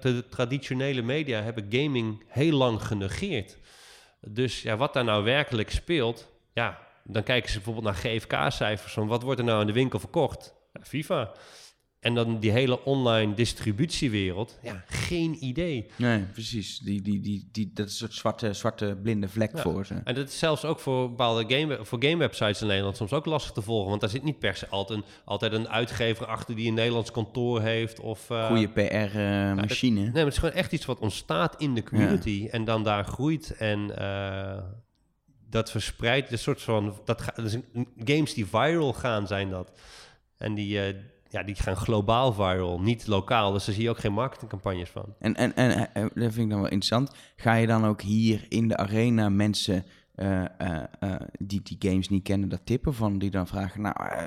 de traditionele media hebben gaming heel lang genegeerd. Dus ja, wat daar nou werkelijk speelt, ja, dan kijken ze bijvoorbeeld naar GFK-cijfers van wat wordt er nou in de winkel verkocht? Ja, FIFA. En dan die hele online distributiewereld, ja, geen idee. Nee, precies. Die, die, die, die, dat is een soort zwarte, zwarte blinde vlek Ja. voor ze. En dat is zelfs ook voor bepaalde game, voor gamewebsites in Nederland soms ook lastig te volgen. Want daar zit niet per se altijd een, altijd een uitgever achter die een Nederlands kantoor heeft. Of, eh, Goede PR-machine. Nee, maar het is gewoon echt iets wat ontstaat in de community en dan daar groeit en eh, dat verspreidt. Een soort van, dat ga, dus een- games die viral gaan zijn dat. En die, eh, ja, die gaan globaal viral, niet lokaal. Dus daar zie je ook geen marketingcampagnes van. En, en, en eh, dat vind ik dan wel interessant. Ga je dan ook hier in de arena mensen eh, eh, eh, die die games niet kennen, dat tippen van? Die dan vragen, nou, eh,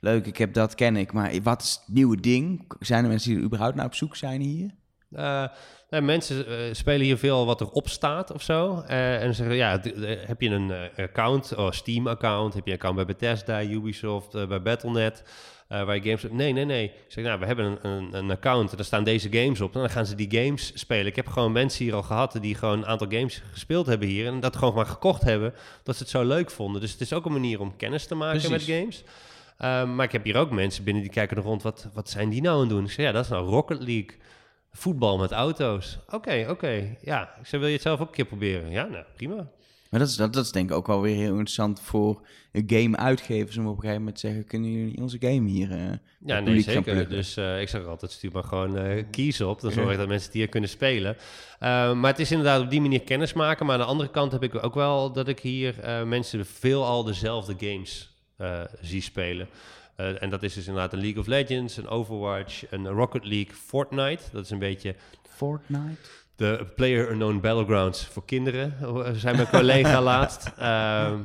leuk, ik heb dat, ken ik. Maar wat is het nieuwe ding? Zijn er mensen die er überhaupt naar op zoek zijn hier? Eh, nou, mensen eh, spelen hier veel wat erop staat of zo. Eh, en zeggen, ja, heb je een eh, account, of Steam-account, heb je een account bij Bethesda, Ubisoft, eh, bij Battle.net, eh, waar je games... Nee, nee, nee. Ik zeg, nou, we hebben een, een, een account, en daar staan deze games op. En dan gaan ze die games spelen. Ik heb gewoon mensen hier al gehad die gewoon een aantal games gespeeld hebben hier. En dat gewoon maar gekocht hebben, dat ze het zo leuk vonden. Dus het is ook een manier om kennis te maken Precies. met games. Ehm, maar ik heb hier ook mensen binnen die kijken er rond, wat, wat zijn die nou aan het doen? Ik zeg, ja, dat is nou Rocket League. Voetbal met auto's. Oké, oké. Ja, ik zei, wil je het zelf ook een keer proberen? Ja, nou, prima. Maar dat is, dat, dat is denk ik ook wel weer heel interessant voor game-uitgevers om op een gegeven moment te zeggen, kunnen jullie onze game hier eh, Ja, nee, zeker. Dus eh, ik zeg altijd, stuur maar gewoon eh keys op. Dan zorg ik dat mensen het hier kunnen spelen. Maar het is inderdaad op die manier kennis maken. Maar aan de andere kant heb ik ook wel dat ik hier mensen veelal dezelfde games zie spelen. En dat is dus inderdaad een League of Legends, een Overwatch, een Rocket League, Fortnite. Dat is een beetje Fortnite? De Player Unknown Battlegrounds voor kinderen, eh, zei mijn collega laatst. Ehm,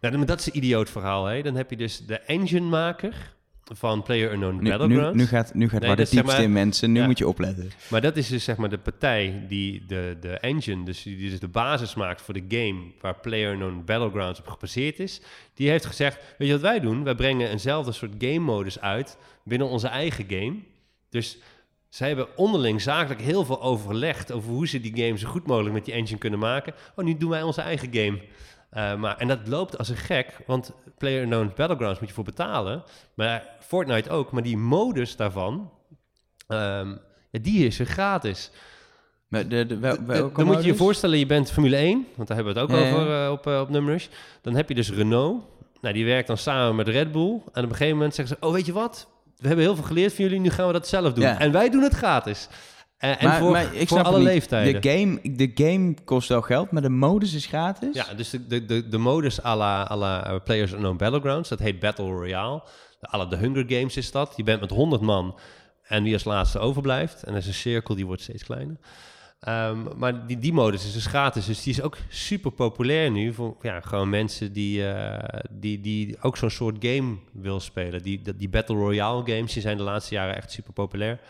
nou, dat is een idioot verhaal. Hè? Dan heb je dus de enginemaker van Player Unknown Nu, Battlegrounds. nu gaat, nu gaat Nee, waar de zeg diepste maar- in mensen, nu ja. moet je opletten. Maar dat is dus zeg maar de partij die de, de engine, dus die dus de basis maakt voor de game waar PlayerUnknown Battlegrounds op gebaseerd is, die heeft gezegd, weet je wat wij doen? Wij brengen eenzelfde soort game modus uit binnen onze eigen game. Dus zij hebben onderling zakelijk heel veel overlegd over hoe ze die game zo goed mogelijk met die engine kunnen maken. Oh, nu doen wij onze eigen game. Uh, maar, en dat loopt als een gek, want PlayerUnknown Battlegrounds moet je voor betalen. Maar Fortnite ook, maar die modus daarvan, um, ja, die is er gratis. Maar de, de, wel, dan moet je je voorstellen, je bent Formule 1, want daar hebben we het ook over uh, op, uh, op Numrush. Dan heb je dus Renault, nou, die werkt dan samen met Red Bull. En op een gegeven moment zeggen ze, oh weet je wat, we hebben heel veel geleerd van jullie, nu gaan we dat zelf doen. Ja. En wij doen het gratis. Uh, en maar, voor, maar ik voor alle leeftijden. De game, de game kost wel geld, maar de modus is gratis? Ja, dus de, de, de, de modus à la, à la Players Unknown Battlegrounds, dat heet Battle Royale. À la de Hunger Games is dat. Je bent met 100 man en wie als laatste overblijft. En dat is een cirkel, die wordt steeds kleiner. Um, maar die, die modus is dus gratis, dus die is ook super populair nu voor ja, gewoon mensen die, uh, die, die ook zo'n soort game wil spelen. Die, die Battle Royale games die zijn de laatste jaren echt super populair.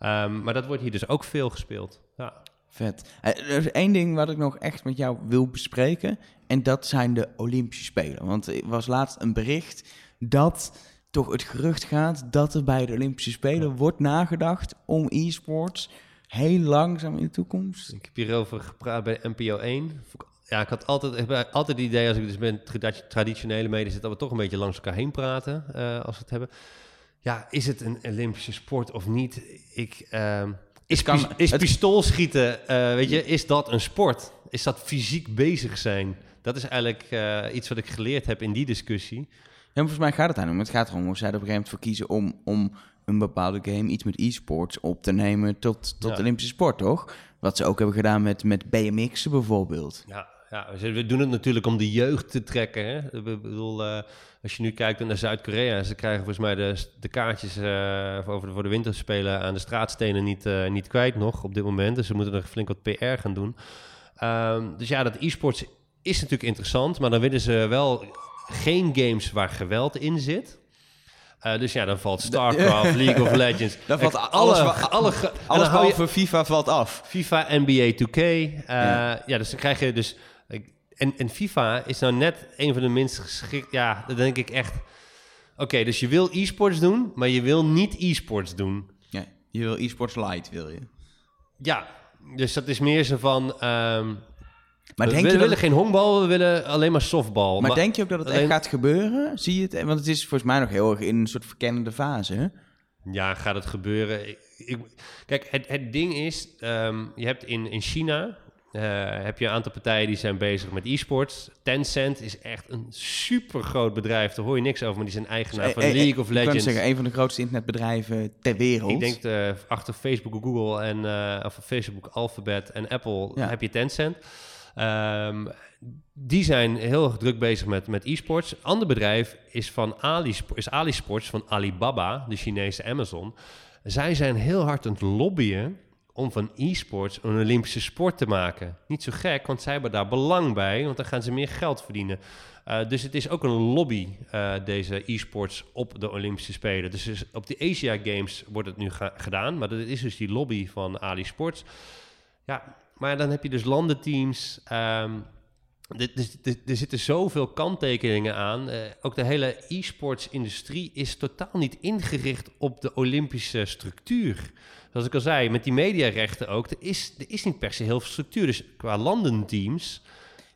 Um, maar dat wordt hier dus ook veel gespeeld. Ja. Vet. Er is één ding wat ik nog echt met jou wil bespreken. En dat zijn de Olympische Spelen. Want er was laatst een bericht dat toch het gerucht gaat dat er bij de Olympische Spelen ja. wordt nagedacht om e-sports heel langzaam in de toekomst. Ik heb hierover gepraat bij NPO 1. Ja, ik had altijd, ik heb altijd het idee als ik dus met traditionele zit, dat we toch een beetje langs elkaar heen praten uh, als we het hebben. Ja, is het een Olympische sport of niet? Ik, uh, is, kan, is het... pistoolschieten, uh, weet je, is dat een sport? Is dat fysiek bezig zijn? Dat is eigenlijk uh, iets wat ik geleerd heb in die discussie. Ja, volgens mij gaat het daar om. Het gaat erom hoe zij er op een gegeven moment voor kiezen om, om een bepaalde game, iets met e-sports, op te nemen tot, tot ja. Olympische sport, toch? Wat ze ook hebben gedaan met, met BMX bijvoorbeeld. Ja, ja, we doen het natuurlijk om de jeugd te trekken. Hè? Ik bedoel, uh, als je nu kijkt naar Zuid-Korea, ze krijgen volgens mij de, de kaartjes uh, voor, de, voor de winterspelen aan de straatstenen niet, uh, niet kwijt nog op dit moment. Dus ze moeten er flink wat PR gaan doen. Um, dus ja, dat e-sports is natuurlijk interessant, maar dan willen ze wel geen games waar geweld in zit. Uh, dus ja, dan valt StarCraft, League of Legends. Dan valt alles, alle, alle, alle, alles behalve FIFA valt af. FIFA, NBA 2K. Uh, ja. ja. dus dan krijg je dus... En, en FIFA is nou net een van de minst geschikt... Ja, dan denk ik echt... Oké, okay, dus je wil e-sports doen, maar je wil niet e-sports doen. Ja, je wil e-sports light, wil je. Ja, dus dat is meer zo van... Um, maar we denk willen, je willen geen honkbal, we willen alleen maar softbal. Maar, maar denk je ook dat het alleen... echt gaat gebeuren? Zie je het? Want het is volgens mij nog heel erg in een soort verkennende fase, hè? Ja, gaat het gebeuren? Ik, ik, kijk, het, het ding is, um, je hebt in, in China... Uh, heb je een aantal partijen die zijn bezig met e-sports. Tencent is echt een super groot bedrijf. Daar hoor je niks over, maar die zijn eigenaar van e, League of Legends. Ik kan zeggen, een van de grootste internetbedrijven ter wereld. Ik denk uh, achter Facebook, Google en uh, of Facebook, Alphabet en Apple ja. heb je Tencent. Um, die zijn heel druk bezig met, met e-sports. Ander bedrijf is, van Ali, is AliSports van Alibaba, de Chinese Amazon. Zij zijn heel hard aan het lobbyen om van e-sports een Olympische sport te maken. Niet zo gek, want zij hebben daar belang bij, want dan gaan ze meer geld verdienen. Uh, dus het is ook een lobby, uh, deze e-sports op de Olympische Spelen. Dus op de Asia Games wordt het nu gedaan, maar dat is dus die lobby van Ali Sports. Ja, maar dan heb je dus landenteams. Um, er zitten zoveel kanttekeningen aan. Uh, ook de hele e-sports-industrie is totaal niet ingericht op de Olympische structuur. Zoals ik al zei, met die mediarechten ook, er is, er is niet per se heel veel structuur. Dus qua landenteams,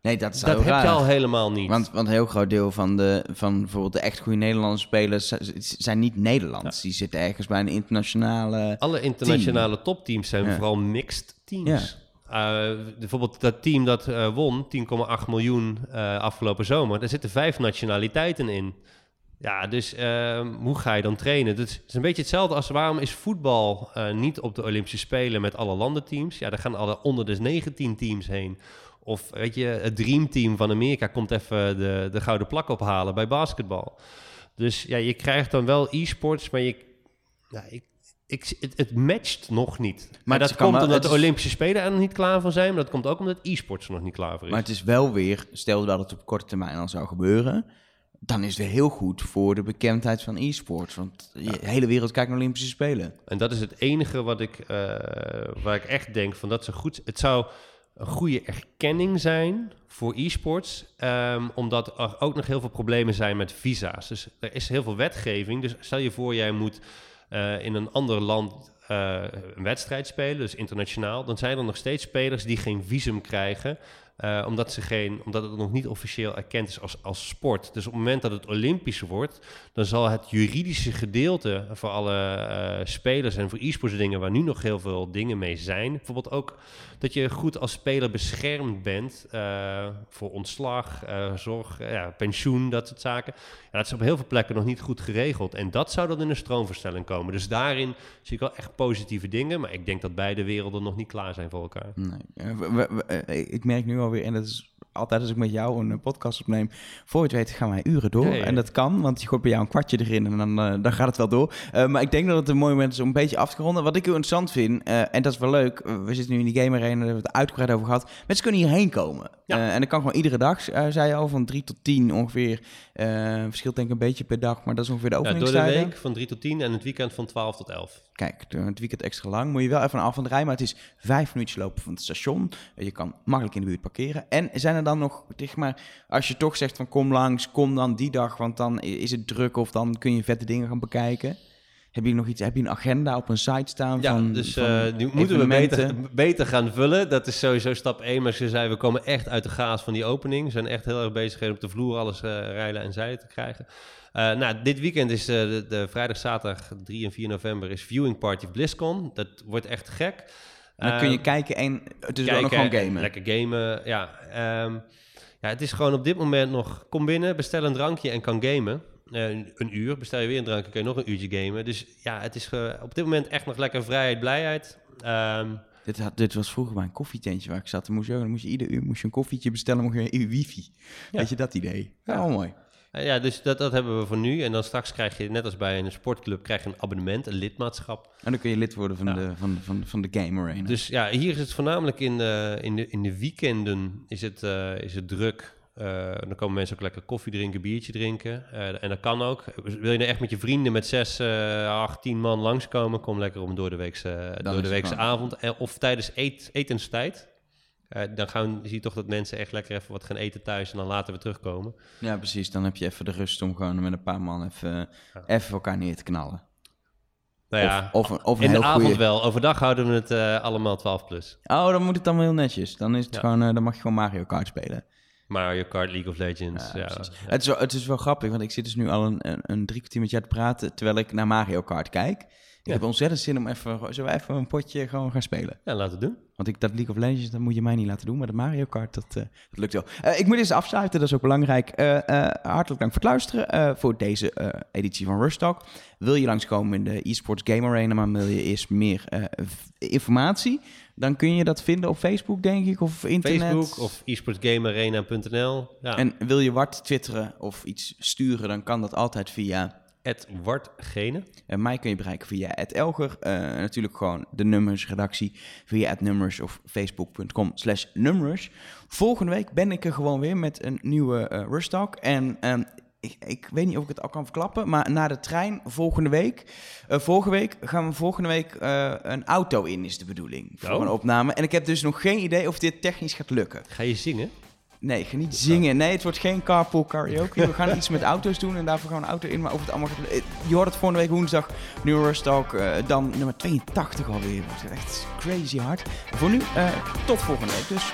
nee, dat, is dat heb je al helemaal niet. Want, want een heel groot deel van, de, van bijvoorbeeld de echt goede Nederlandse spelers zijn niet Nederlands. Die zitten ergens bij een internationale Alle internationale topteams zijn vooral mixed teams. Uh, bijvoorbeeld dat team dat uh, won, 10,8 miljoen uh, afgelopen zomer, daar zitten vijf nationaliteiten in. Ja, dus ehm, hoe ga je dan trainen? Het is een beetje hetzelfde als waarom is voetbal niet op de Olympische Spelen met alle landenteams? Ja, daar gaan alle onder de 19 teams heen. Of weet je, het Dreamteam van Amerika komt even de, de gouden plak ophalen bij basketbal. Dus ja, je krijgt dan wel e-sports, maar je, ik, ik, het, het, matcht nog niet. Maar, dat komt omdat de Olympische Spelen er nog niet klaar voor zijn. Maar dat komt ook omdat e-sports er nog niet klaar voor is. Maar het is wel weer, stel dat het op korte termijn al zou gebeuren... dan is het heel goed voor de bekendheid van e-sports. Want de hele wereld kijkt naar Olympische Spelen. En dat is het enige wat ik, uh, waar ik echt denk van dat ze goed... Het zou een goede erkenning zijn voor e-sports. Um, omdat er ook nog heel veel problemen zijn met visa's. Dus er is heel veel wetgeving. Dus stel je voor, jij moet uh, in een ander land uh, een wedstrijd spelen, dus internationaal, dan zijn er nog steeds spelers die geen visum krijgen. Uh, omdat, ze geen, omdat het nog niet officieel erkend is als, als sport. Dus op het moment dat het Olympisch wordt, dan zal het juridische gedeelte voor alle uh, spelers en voor e-sports dingen waar nu nog heel veel dingen mee zijn. Bijvoorbeeld ook dat je goed als speler beschermd bent uh, voor ontslag, zorg, ja, pensioen, dat soort zaken. Ja, dat is op heel veel plekken nog niet goed geregeld. En dat zou dan in een stroomverstelling komen. Dus daarin zie ik wel echt positieve dingen. Maar ik denk dat beide werelden nog niet klaar zijn voor elkaar. Nee. ik merk nu alweer, en dat is altijd als ik met jou een podcast opneem, voor je het weet gaan wij uren door. En dat kan, want je gooit bij jou een kwartje erin en dan, uh, dan gaat het wel door. Uh, maar ik denk dat het een mooi moment is om een beetje af te ronden. Wat ik heel interessant vind, uh, en dat is wel leuk, we zitten nu in die game arena, daar hebben we het uitgebreid over gehad. Mensen kunnen hierheen komen. Ja. en dat kan gewoon iedere dag, zei je al, van drie tot tien ongeveer. verschilt denk ik een beetje per dag, maar dat is ongeveer de openingstijden. Ja, door de week van drie tot tien en het weekend van 12 tot 11. Kijk, het weekend extra lang. Moet je wel even af en rijden, maar het is vijf minuutjes lopen van het station. Je kan makkelijk in de buurt En zijn er dan nog, zeg maar, als je toch zegt van kom langs, kom dan die dag, want dan is het druk of dan kun je vette dingen gaan bekijken. Heb je nog iets? Heb je een agenda op een site staan? Ja, van, dus uh, nu moeten we beter, beter gaan vullen. Dat is sowieso stap 1. Maar ze zei, we komen echt uit de gaas van die opening. We zijn echt heel erg bezig om op de vloer alles uh, rijden en zijden te krijgen. Uh, nou, dit weekend is de, de, vrijdag, zaterdag 3 en 4 november is viewing party BlizzCon. Dat wordt echt gek. Dan kun je kijken en het is wel nog gewoon gamen. Lekker gamen, ja. Um, ja. Het is gewoon op dit moment nog, kom binnen, bestel een drankje en kan gamen. Uh, een uur, bestel je weer een drankje, kun je nog een uurtje gamen. Dus ja, het is op dit moment echt nog lekker vrijheid, blijheid. Um, dit, had, dit was vroeger mijn koffietentje waar ik zat. Dan moest je, dan moest je ieder uur moest je een koffietje bestellen, moest je een wifi. Ja. Weet je dat idee? Ja, oh, mooi. Eh, ja, dus dat, dat hebben we voor nu. En dan straks krijg je, net als bij een sportclub, krijg je een abonnement, een lidmaatschap. En dan kun je lid worden van, de, van, van, van de Game Arena. Dus ja, hier is het voornamelijk in de, in de, in de weekenden is het, uh, is het druk. Uh, dan komen mensen ook lekker koffie drinken, biertje drinken. Uh, en dat kan ook. Wil je nou echt met je vrienden met zes, uh, acht, tien man langskomen? Kom lekker om door de weekse, door de weekse avond. of tijdens eet, etenstijd. Uh, dan gaan, zie je toch dat mensen echt lekker even wat gaan eten thuis en dan later weer terugkomen. Ja, precies. Dan heb je even de rust om gewoon met een paar man even, even elkaar neer te knallen. Nou ja, of, of, of een in de avond wel. Overdag houden we het uh, allemaal 12 plus. Oh, dan moet het dan heel netjes. Dan, is het gewoon, uh, dan mag je gewoon Mario Kart spelen. Mario Kart, League of Legends. Ja, ja. Het, is wel, het is wel grappig, want ik zit dus nu al een, een, een drie kwartier met jou te praten terwijl ik naar Mario Kart kijk. Ik heb ontzettend zin om even, we even een potje gewoon gaan spelen? Ja, laten we doen. Want ik, dat League of Legends, dat moet je mij niet laten doen. Maar de Mario Kart, dat, uh, dat lukt wel. Uh, ik moet eens afsluiten, dat is ook belangrijk. Uh, hartelijk dank voor het luisteren voor deze editie van Rush Talk. Wil je langskomen in de eSports Game Arena, maar wil je eerst meer informatie... Dan kun je dat vinden op Facebook, denk ik, of internet. Facebook of esportsgamearena.nl. Ja. En wil je wat twitteren of iets sturen, dan kan dat altijd via @wartgene. En mij kun je bereiken via Elger. Uh, natuurlijk gewoon de nummers redactie via nummers of facebook.com slash nummers. Volgende week ben ik er gewoon weer met een nieuwe uh, Rush Talk. En um, ik, ik, weet niet of ik het al kan verklappen, maar na de trein volgende week, uh, vorige week, gaan we volgende week uh, een auto in, is de bedoeling. Voor Oh. een opname. En ik heb dus nog geen idee of dit technisch gaat lukken. Ga je zingen? Nee, ik ga niet zingen. Nee, het wordt geen carpool karaoke. We gaan iets met auto's doen en daarvoor gaan we een auto in. Maar of het allemaal gaat... Je hoort het volgende week woensdag, New Talk. Uh, dan nummer 82 alweer. Echt crazy hard. Voor nu, uh, tot volgende week dus.